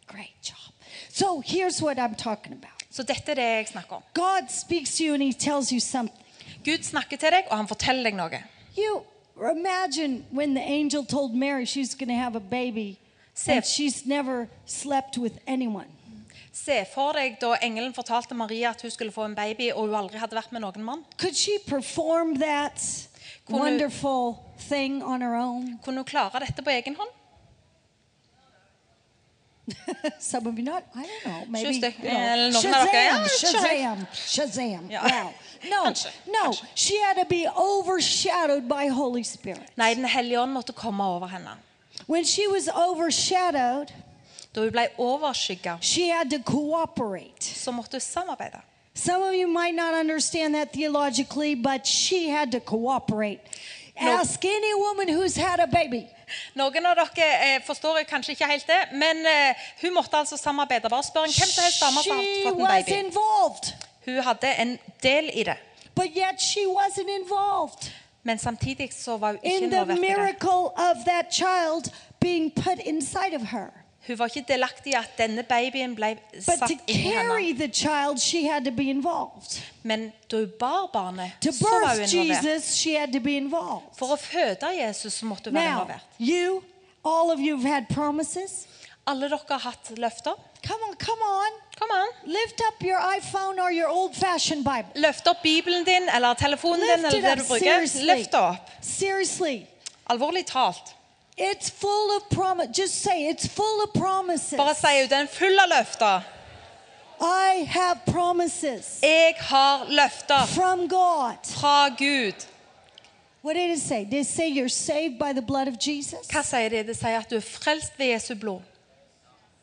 Great job. So here's what I'm talking about. Så dette er det jeg snakker om. God speaks to you and he tells you something. Gud snakker til deg, og han forteller deg noe. You imagine when the angel told Mary she's going to have a baby Se- and she's never slept with anyone. Se for deg da engelen fortalte Maria at hun skulle få en baby, og hun aldri hadde vært med noen mann. Could she perform that Kunne- wonderful thing on her own? Kunne hun klare dette på egen hånd? Some of you not. I don't know. Maybe Just you know, eh, noen av dere, ja, Shazam, Shazam, Shazam. Ja. Wow. No, Kanskje, no. kanskje. She had to be overshadowed by Holy Spirit. Nei, Den hellige ånd måtte komme over henne. When she was overshadowed, Da hun ble overskygga, she had to cooperate. så måtte hun samarbeide. Some of you might not understand that theologically, but she had to cooperate. Ask any woman who's had a baby. Noen av dere eh, forstår kanskje ikke helt det, men eh, hun måtte altså samarbeide. Bare spør en hvem som helst dame som har fått en baby. involved, Hun hadde en del i det, but yet she wasn't involved men samtidig så var hun ikke in the involvert i det. miracle of that child being put inside of her. Hun var ikke delaktig i at denne babyen ble But satt to inni carry henne. the child, she had to be involved. Men da hun bar barnet, To så var hun involvert. Jesus, she had to be involved. For å føde Jesus så måtte hun være Now, involvert. you, all of you have had promises. Alle dere har hatt løfter. Come on, come on. Lift up your iPhone or your old fashioned Bible. Løft opp Bibelen din eller telefonen din Lift eller it det up, du bruker. seriously. Løft opp. Seriously. Alvorlig talt. It's full of promise. Just say it's full of promises. Bare si ut. Den er full av løfter. I have promises Jeg har løfter from God. fra Gud. What did it say? Did it say you're saved by the blood of Jesus? Hva sier det? Det sier at du er frelst ved Jesu blod.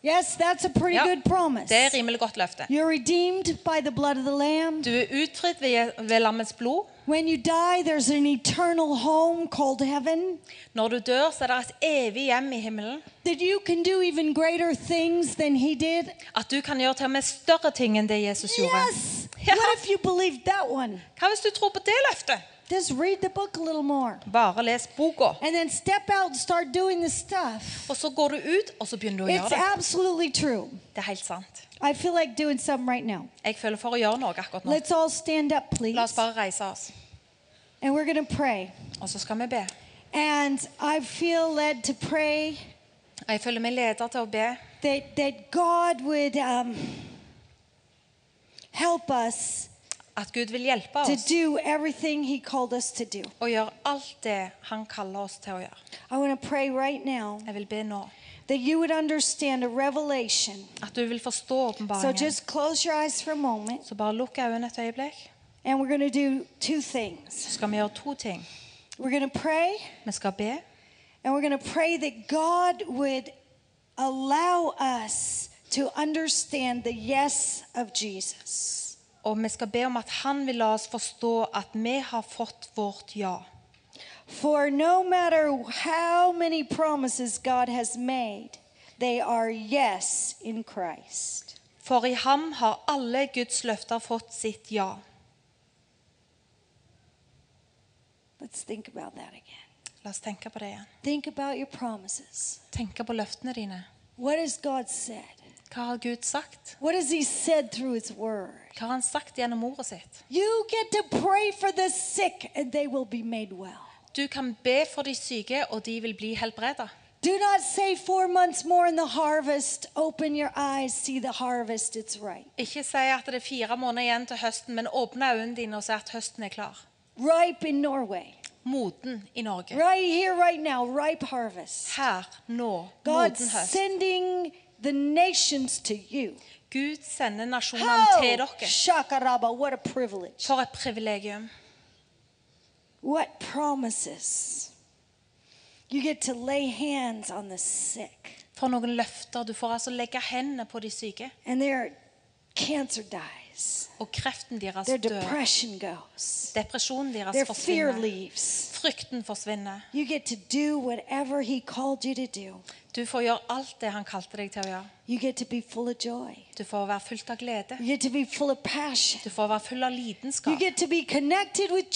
Yes, that's a pretty Ja, good promise. Det er rimelig godt løfte. You're redeemed by the blood of the Lamb. Du er utfridd ved, ved lammets blod. When you die, there's an eternal home called heaven. Når du dør, så er det et evig hjem i himmelen. That you can do even greater things than he did. At du kan gjøre til og med større ting enn det Jesus gjorde. Yes! Ja. What if you believed that one? Hva hvis du tror på det løftet? Just read the book a little more. Bare les boka. And then step out and start doing the stuff. Og så går du ut, og så begynner du å It's gjøre det. absolutely true. Det er helt sant. I feel like doing something right now. Jeg føler for å gjøre noe akkurat nå. Let's all stand up, please. La oss bare reise oss. And we're going to pray. Og så skal vi be. And I feel led to pray Jeg føler meg leder til å be that, that God would um, help us at Gud vil hjelpe to oss do everything He called us to do. og gjøre alt det Han kaller oss til å gjøre. I want to pray right now Jeg vil be nå that you would understand a revelation. at du vil forstå So åpenbaringen. just close your eyes for a moment, Så bare lukk øynene et øyeblikk. and we're going to do two things. Så skal vi gjøre to ting. We're going to pray, Vi skal be, and we're going to pray that God would allow us to understand the yes of Jesus. Og vi skal be om at Han vil la oss forstå at vi har fått vårt ja. For no matter how many promises God has made, they are yes in Christ. For i ham har alle Guds løfter fått sitt ja. Let's think about that again. La oss tenke på det igjen. Think about your promises. Tenke på løftene dine. What has God said? Hva har Gud sagt? What has He said through His Word? Hva har Han sagt gjennom ordet sitt? You get to pray for the sick and they will be made well. Du kan be for de syke, og de vil bli helbredet. Do not say four months more in the harvest. Open your eyes, see the harvest, it's right. Ikke si at det er fire måneder igjen til høsten, men åpne øynene dine og se at høsten er klar. Ripe in Norway. Moden i Norge. Right here, right now, ripe harvest. Her, nå, God moden høst. sending the nations to you. Gud sender nasjonene oh, til dere. Shakaraba, what a privilege. For et privilegium. What promises. You get to lay hands on the sick, For noen løfter. Du får altså legge hendene på de syke, and their cancer dies, og kreften deres dør. Depresjonen deres forsvinner. Frykten forsvinner. You get to do whatever He called you to do. Du får gjøre alt det han kalte deg til å gjøre. You get to be full of joy. Du får være fullt av glede. You get to be full of passion. Du får være full av You lidenskap. get to be connected with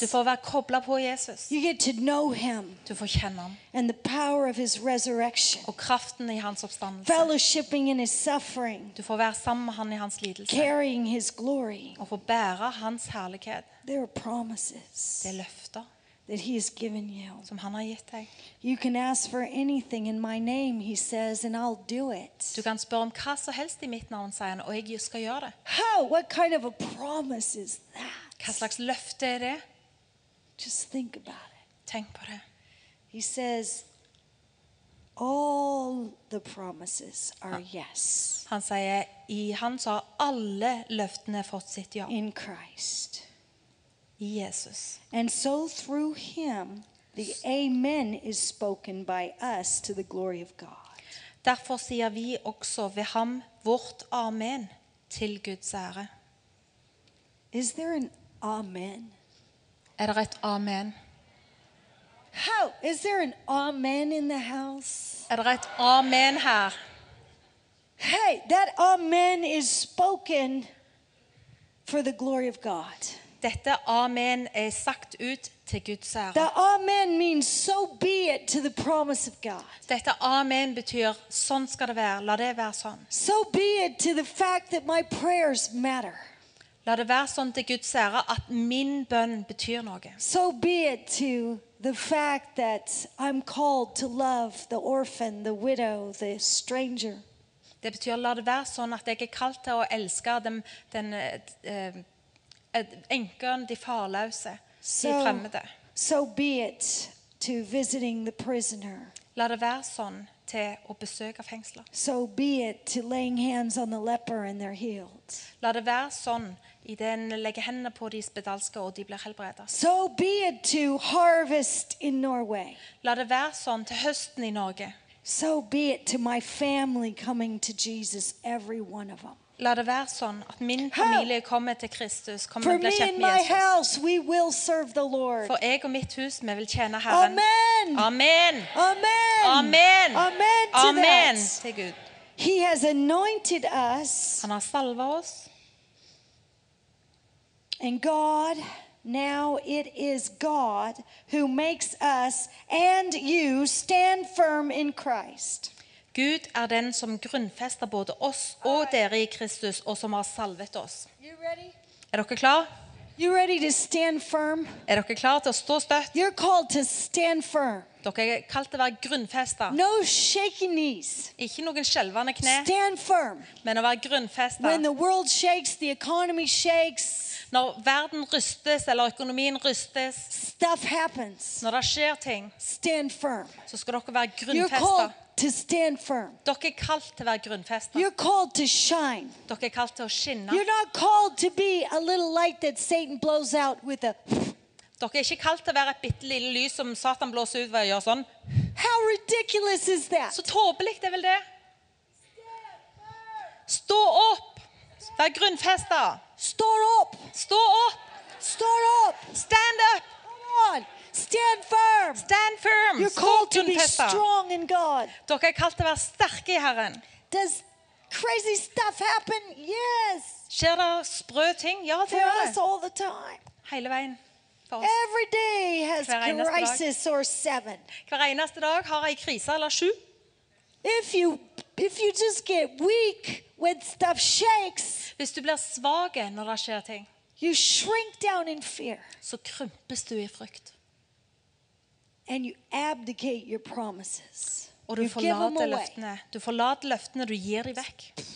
Du får være kobla på Jesus. You get to know Him Du får kjenne ham. and the power of His resurrection. Og kraften i hans oppstandelse. Fellowshipping in His suffering, Du får være sammen med han i hans lidelse. carrying His glory. Og få bære hans herlighet. There are promises Det er løfter that He has given you. som han har gitt deg. You can ask for anything in my name, He says, and I'll do it. Du kan spørre om hva som helst i mitt navn, sier han, og jeg skal gjøre det. How? What kind of a promise is Hva that? slags løfte er det? Just think about it. Tenk på det. He says, all the promises are yes Han sier i han så har alle løftene fått sitt ja. in Christ. Jesus. And so through him, the amen is spoken by us to the glory of God. Derfor sier vi også ved ham vårt amen til Guds ære. Is there an amen? Er det et amen? How? Is there an amen in the house? Er det et amen her? Hey, that amen is spoken for the glory of God. Dette amen er sagt ut til Guds ære. The amen means so be it to the promise of God. Dette amen betyr sånn skal det være. La det være sånn. So be it to the fact that my prayers matter. La det være sånn til Guds ære at min bønn betyr noe. So be it to the fact that I'm called to love the orphan, the widow, the stranger. Det betyr la det være sånn at jeg er kalt til å elske den, den eh, eh, enken, de farløse, de fremmede. so be it to visiting the prisoner. La det være sånn til å besøke fengsler. So be it to laying hands on the leper and they're healed. La det være sånn i det en legger hendene på de spedalske, og de blir helbredet. So be it to harvest in Norway. La det være sånn til høsten i Norge. So be it to my family coming to Jesus, every one of them. La det være sånn at min familie kommer til Kristus, kommer til å bli kjent med my Jesus. house, we will serve the Lord. For jeg og mitt hus, vi vil tjene Herren. Amen. Amen. Amen. Amen. Amen to Amen that. til Gud. He has anointed us, Han har salva oss. and God, now it is God who makes us and you stand firm in Christ. Gud er den som grunnfester både oss og dere i Kristus, og som har salvet oss. Er dere klar? Er dere klar til å stå støtt? Dere er kalt til å være grunnfesta. No. Ikke noen skjelvende kne, Stand firm. men å være grunnfesta. Når verden rystes, eller økonomien rystes, stuff når det skjer ting, Stand firm. så skal dere være grunnfesta. To stand firm. Dere er kalt til å være grunnfesta. You're called to shine. Dere er kalt til å skinne. You're not called to be a little light that Satan blows out with a. Dere er ikke kalt til å være et bitte lille lys som Satan blåser ut ved å gjøre sånn. How ridiculous is that? Så tåpelig er vel det? Stå opp! Vær grunnfesta. Stå opp! Stå opp! Stand up! Come on. Stand firm. Stand firm! You're called to be strong in God. Dere er kalt til å være sterke i Herren. Does crazy stuff happen? Yes. Skjer det sprø ting? Ja, det gjør det. all the time. Hele veien. Every day has dag. crisis or seven. Hver eneste dag har ei krise eller sju. If you if you just get weak when stuff shakes, Hvis du blir svag når det skjer ting, you shrink down in fear så krympes du i frykt. And you abdicate your promises. Og du forlater løftene. Du forlater løftene, du gir dem vekk.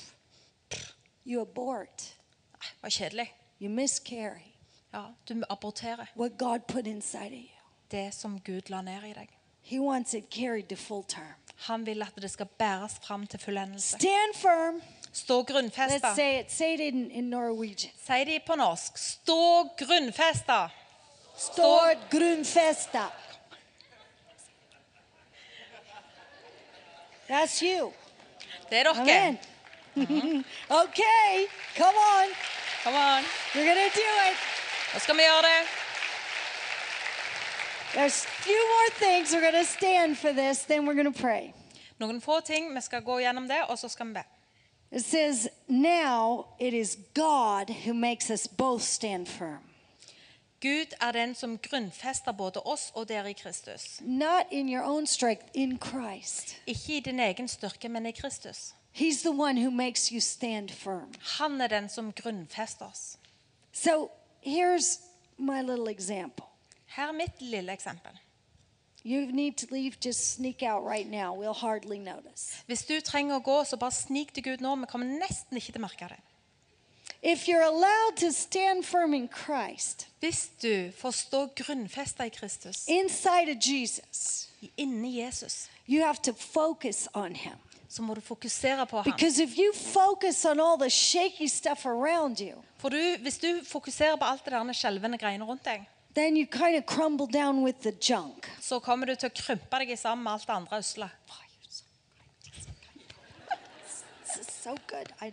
You abort. Nei, Det var kjedelig. You miscarry Ja, du aborterer what God put inside of you. det som Gud la ned i deg. He wants it carried to full term. Han vil at det skal bæres fram til fullendelse. Stand firm. Stå Let's say it. Say it in, in Norwegian. Si det på norsk. Stå grunnfesta. stå grundfesta. That's you. Er dere. Amen. okay, come on. Come on. We're going to do it. Nå skal vi gjøre det. There's a few more things. We're going to stand for this, then we're going to pray. Noen få ting. Vi skal gå gjennom det, og så skal vi be. It says, Now it is God who makes us both stand firm, Gud er den som grunnfester både oss og dere i Kristus. not in your own strength, in Christ. Ikke i din egen styrke, men i Kristus. He's the one who makes you stand firm. Han er den som grunnfester oss. So here's my little example. Her er mitt lille eksempel. You need to leave, just sneak out right now. We'll hardly notice. Hvis du trenger å gå, så bare snik deg ut nå. Vi kommer nesten ikke til å merke det. If you're allowed to stand firm in Christ, Hvis du får stå grunnfesta i Kristus, inside of Jesus, inni Jesus, you have to focus on Him. så må du fokusere på ham. Because if you focus on all the shaky stuff around you, For du, hvis du fokuserer på alt det der skjelvende greiene rundt deg, then you kind of crumble down with the junk. så kommer du til å krympe deg sammen med alt det andre usle. So good. I,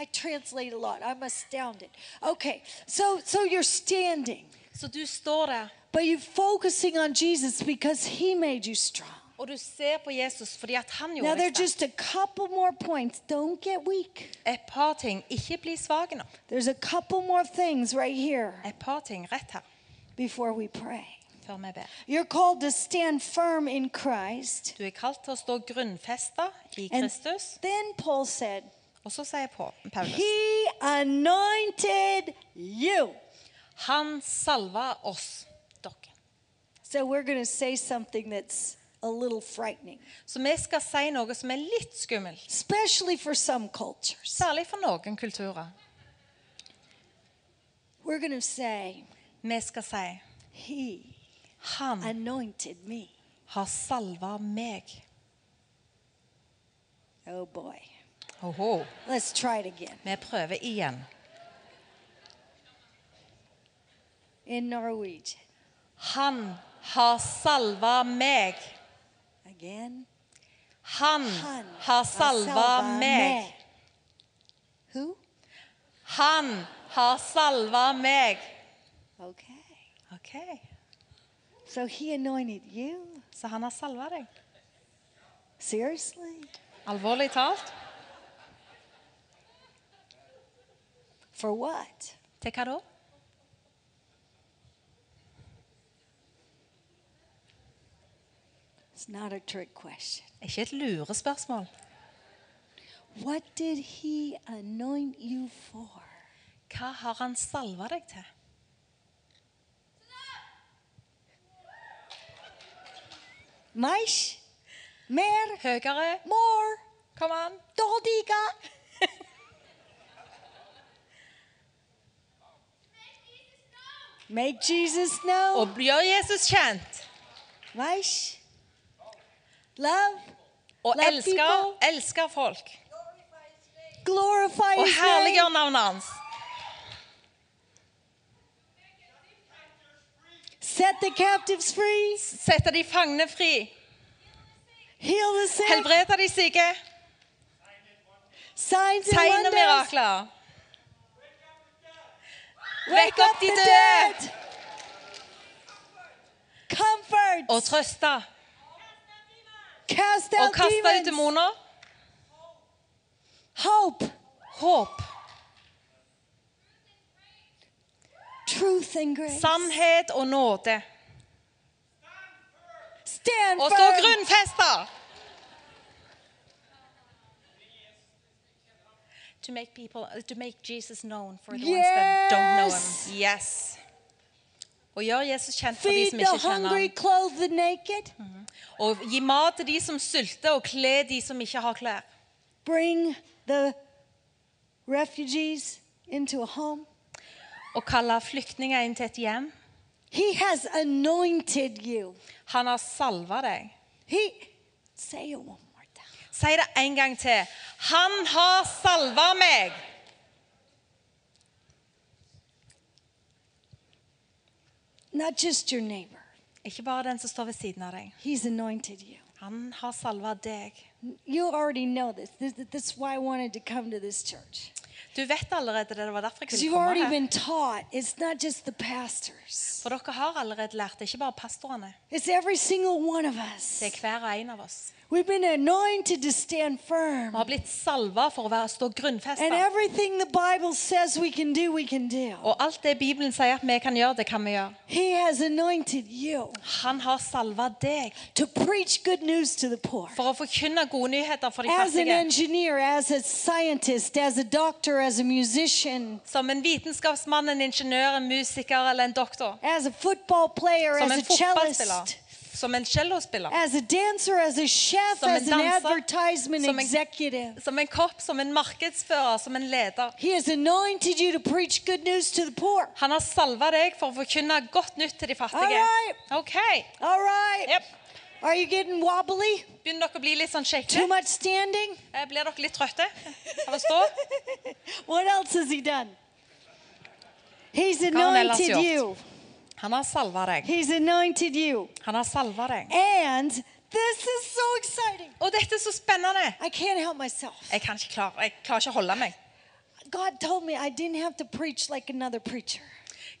I translate a lot. I'm astounded. Okay, so so you're standing, Så du står der, but you're focusing on Jesus because He made you strong. og du ser på Jesus fordi at han Now gjorde there are just a couple more points. Don't get weak. Et par ting. Ikke bli svak nå. There's a couple more things right here Et par ting rett her before we pray. før vi ber. You're called to stand firm in Christ. Du er kalt til å stå grunnfesta i Kristus. And then Paul said, Og så Paul- Paulus He anointed you. Han salva oss, dere. So we're going to say something that's a little frightening, Så vi skal si noe som er litt skummelt. especially for some cultures. Særlig for noen kulturer. We're going to say, Vi skal si He Han anointed me. har salva meg. Oh boy. Oho. Let's try it again. Vi prøver igjen. In Norwegian. Han har salva meg. Again. Han Han har salva meg. Who? Han har salva meg. Okay. Ok, So he anointed you? Så han har salva deg. Seriously? Alvorlig talt. For what? Hva da? It's not a trick question. Ikke et lurespørsmål. What did he anoint you for? Hva har han salva deg til? Mais? Mer? Høyere? More? Kom an. Doldiga? Make Jesus known. Og gjør Jesus kjent. Mais? Love? Og Love elsker, elsker folk. Glorify Og herliggjør navnet hans. Set the captives free. Sette de fangne fri. Heal the sick. Helbrede de syke. Signs and Tegn og wonders. mirakler. Wake Vekk opp up de dead. Comfort. Og trøste. Cast Og out kaste ut demoner. Hope. Håp. Truth and grace. Sannhet og nåde. Stand Og stå firm. To make people, uh, to make Jesus known for the ones that don't know Yes. him. Yes. Og gjør Jesus kjent for de Feed som the ikke kjenner hungry, ham. clothe the naked. Mm. Og gi mat til de som sulter, og kle de som ikke har klær. Bring the refugees into a home. Og kalle flyktninger inn til et hjem. He has anointed you. Han har salva deg. He say it one more time. Si det en gang til. Han har salva meg. Not just your neighbor. Ikke bare den som står ved siden av deg. He's anointed you. Han har salva deg. You already know this. this. That's why I wanted to come to this church. Du vet allerede det. Det var derfor jeg ville komme her. been taught. It's not just the pastors. For dere har allerede lært det. Ikke bare pastorene. It's every single one of us. Det er hver og en av oss. We've been anointed to stand Vi firm. har blitt salva for å være, stå And grunnfesta. everything the Bible says we can do, we can do. Og alt det Bibelen sier at vi kan gjøre, det kan vi gjøre. He has anointed you Han har salva deg to preach good news to the poor. for å forkynne gode nyheter for de As an fattige. engineer, as a scientist, as a doctor, as a musician, Som en vitenskapsmann, en ingeniør, en musiker eller en doktor. as a football player, Som as en a fotballspiller. Som en cellospiller. as a dancer, as a chef, Som en as an danser, advertisement som en- executive. Som en kopp, som en markedsfører, som en leder. He has anointed you to preach good news to the poor. Han har salva deg for å forkynne godt nytt til de fattige. Alright. Ok. All right. Yep. Are you getting wobbly? Begynner dere å bli litt sånn Too much standing? Eh, Blir dere litt trøtte av å stå? what else has he done? He's anointed you. Han har salva deg. He's anointed you. Han har salva deg. And this is so exciting. Og dette er så spennende. I can't help myself. Jeg kan ikke klare, jeg klarer ikke å holde meg. God told me I didn't have to preach like another preacher.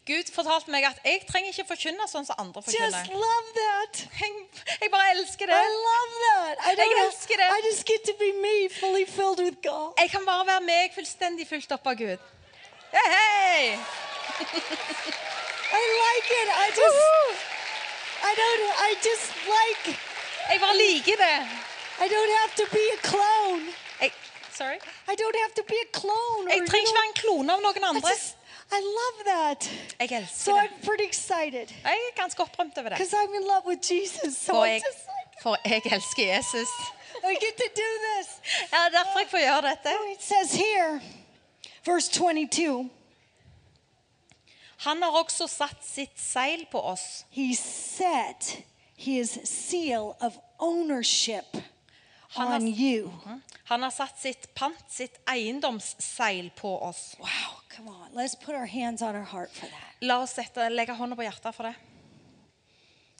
Gud fortalte meg at jeg trenger ikke forkynne sånn som andre forkynner. Jeg, jeg bare elsker det. I love that. I Jeg elsker det. I just get to be me, fully with God. Jeg kan bare være meg fullstendig fylt opp av Gud. Hey, hei! I like it. I just I don't I just like Jeg bare liker det. I don't have to be a clone. Jeg, sorry. I don't have to be a clone. Jeg trenger ikke være en klone av noen I andre. just I love that. Jeg So det. I'm pretty excited Jeg er ganske opprømt over det. because I'm in love with Jesus. So For jeg, like for jeg elsker Jesus. I get to do this. Ja, er derfor jeg får gjøre dette. So it says here, verse 22. Han har også satt sitt seil på oss. He set his seal of ownership Han on har, you. han har satt sitt pant, sitt eiendomsseil på oss. Wow, come on. Let's put our hands on our heart for that. La oss sette, legge hånda på hjertet for det.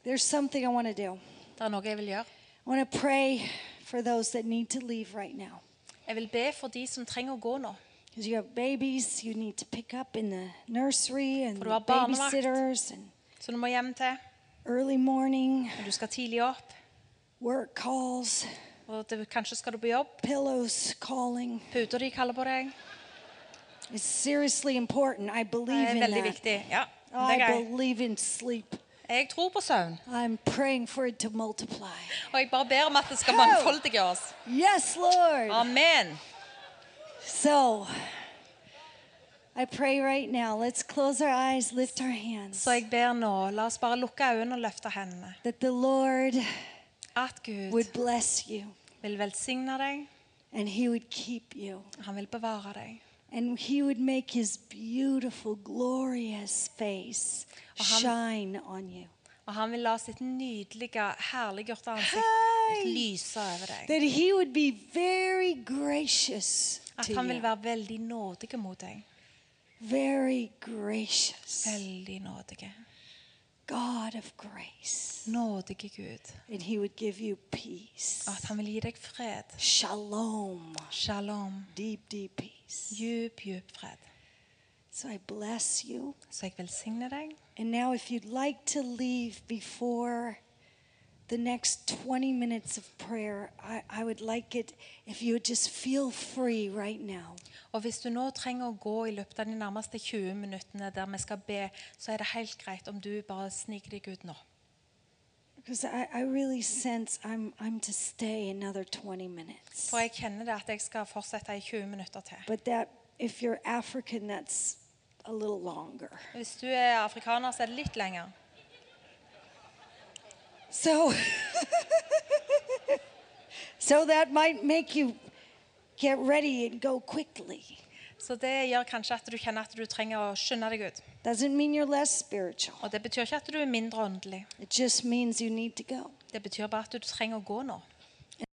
There's something I want to do. Det er noe jeg vil gjøre. I want to pray for those that need to leave right now. Jeg vil be for de som trenger å gå nå. Because you have babies you need to pick up in the nursery and the babysitters and som du må hjem til. early morning, Og du skal tidlig opp. work calls, Og det, kanskje skal du på jobb. pillows calling. Puta di kaller på deg. It's seriously important. I believe er in veldig that. viktig. Ja, det I er believe in sleep. Jeg tror på søvn. I'm praying for it to multiply. Og jeg bare ber om at det skal mangfoldige oss. Yes, Lord. Amen. So, I pray right now. Let's close our eyes, lift our hands. Så jeg ber nå, la oss bare lukke øynene og løfte hendene. That the Lord At Gud would bless you vil velsigne deg, and He would keep you. han vil bevare deg. And He would make His beautiful, glorious face Og han- shine on you. Og han vil la sitt nydelige, herliggjorte ansikt lyse over deg. That He would be very gracious At han vil you. Er. være veldig nådig mot deg. Very gracious. Veldig nådig. God of grace. Nådige Gud. And He would give you peace. At han vil gi deg fred. Shalom. Shalom. Deep, deep peace. Djup, djup fred. So I bless you. Så jeg velsigner deg. And now, if you'd like to leave before the next 20 minutes of prayer, I, I would like it if you would just feel free right now. Og hvis du nå trenger å gå i løpet av de nærmeste 20 minuttene der vi skal be, så er det helt greit om du bare sniker deg ut nå. Because I, I really sense I'm, I'm to stay another 20 minutes. For jeg kjenner det at jeg skal fortsette i 20 minutter til. But that, if you're African, that's a little longer. Hvis du er afrikaner, så er det litt lenger. So, so that might make you get ready and go quickly. Så det gjør kanskje at du kjenner at du trenger å skynde deg ut. Doesn't mean you're less spiritual. Og det betyr ikke at du er mindre åndelig. It just means you need to go. Det betyr bare at du trenger å gå nå.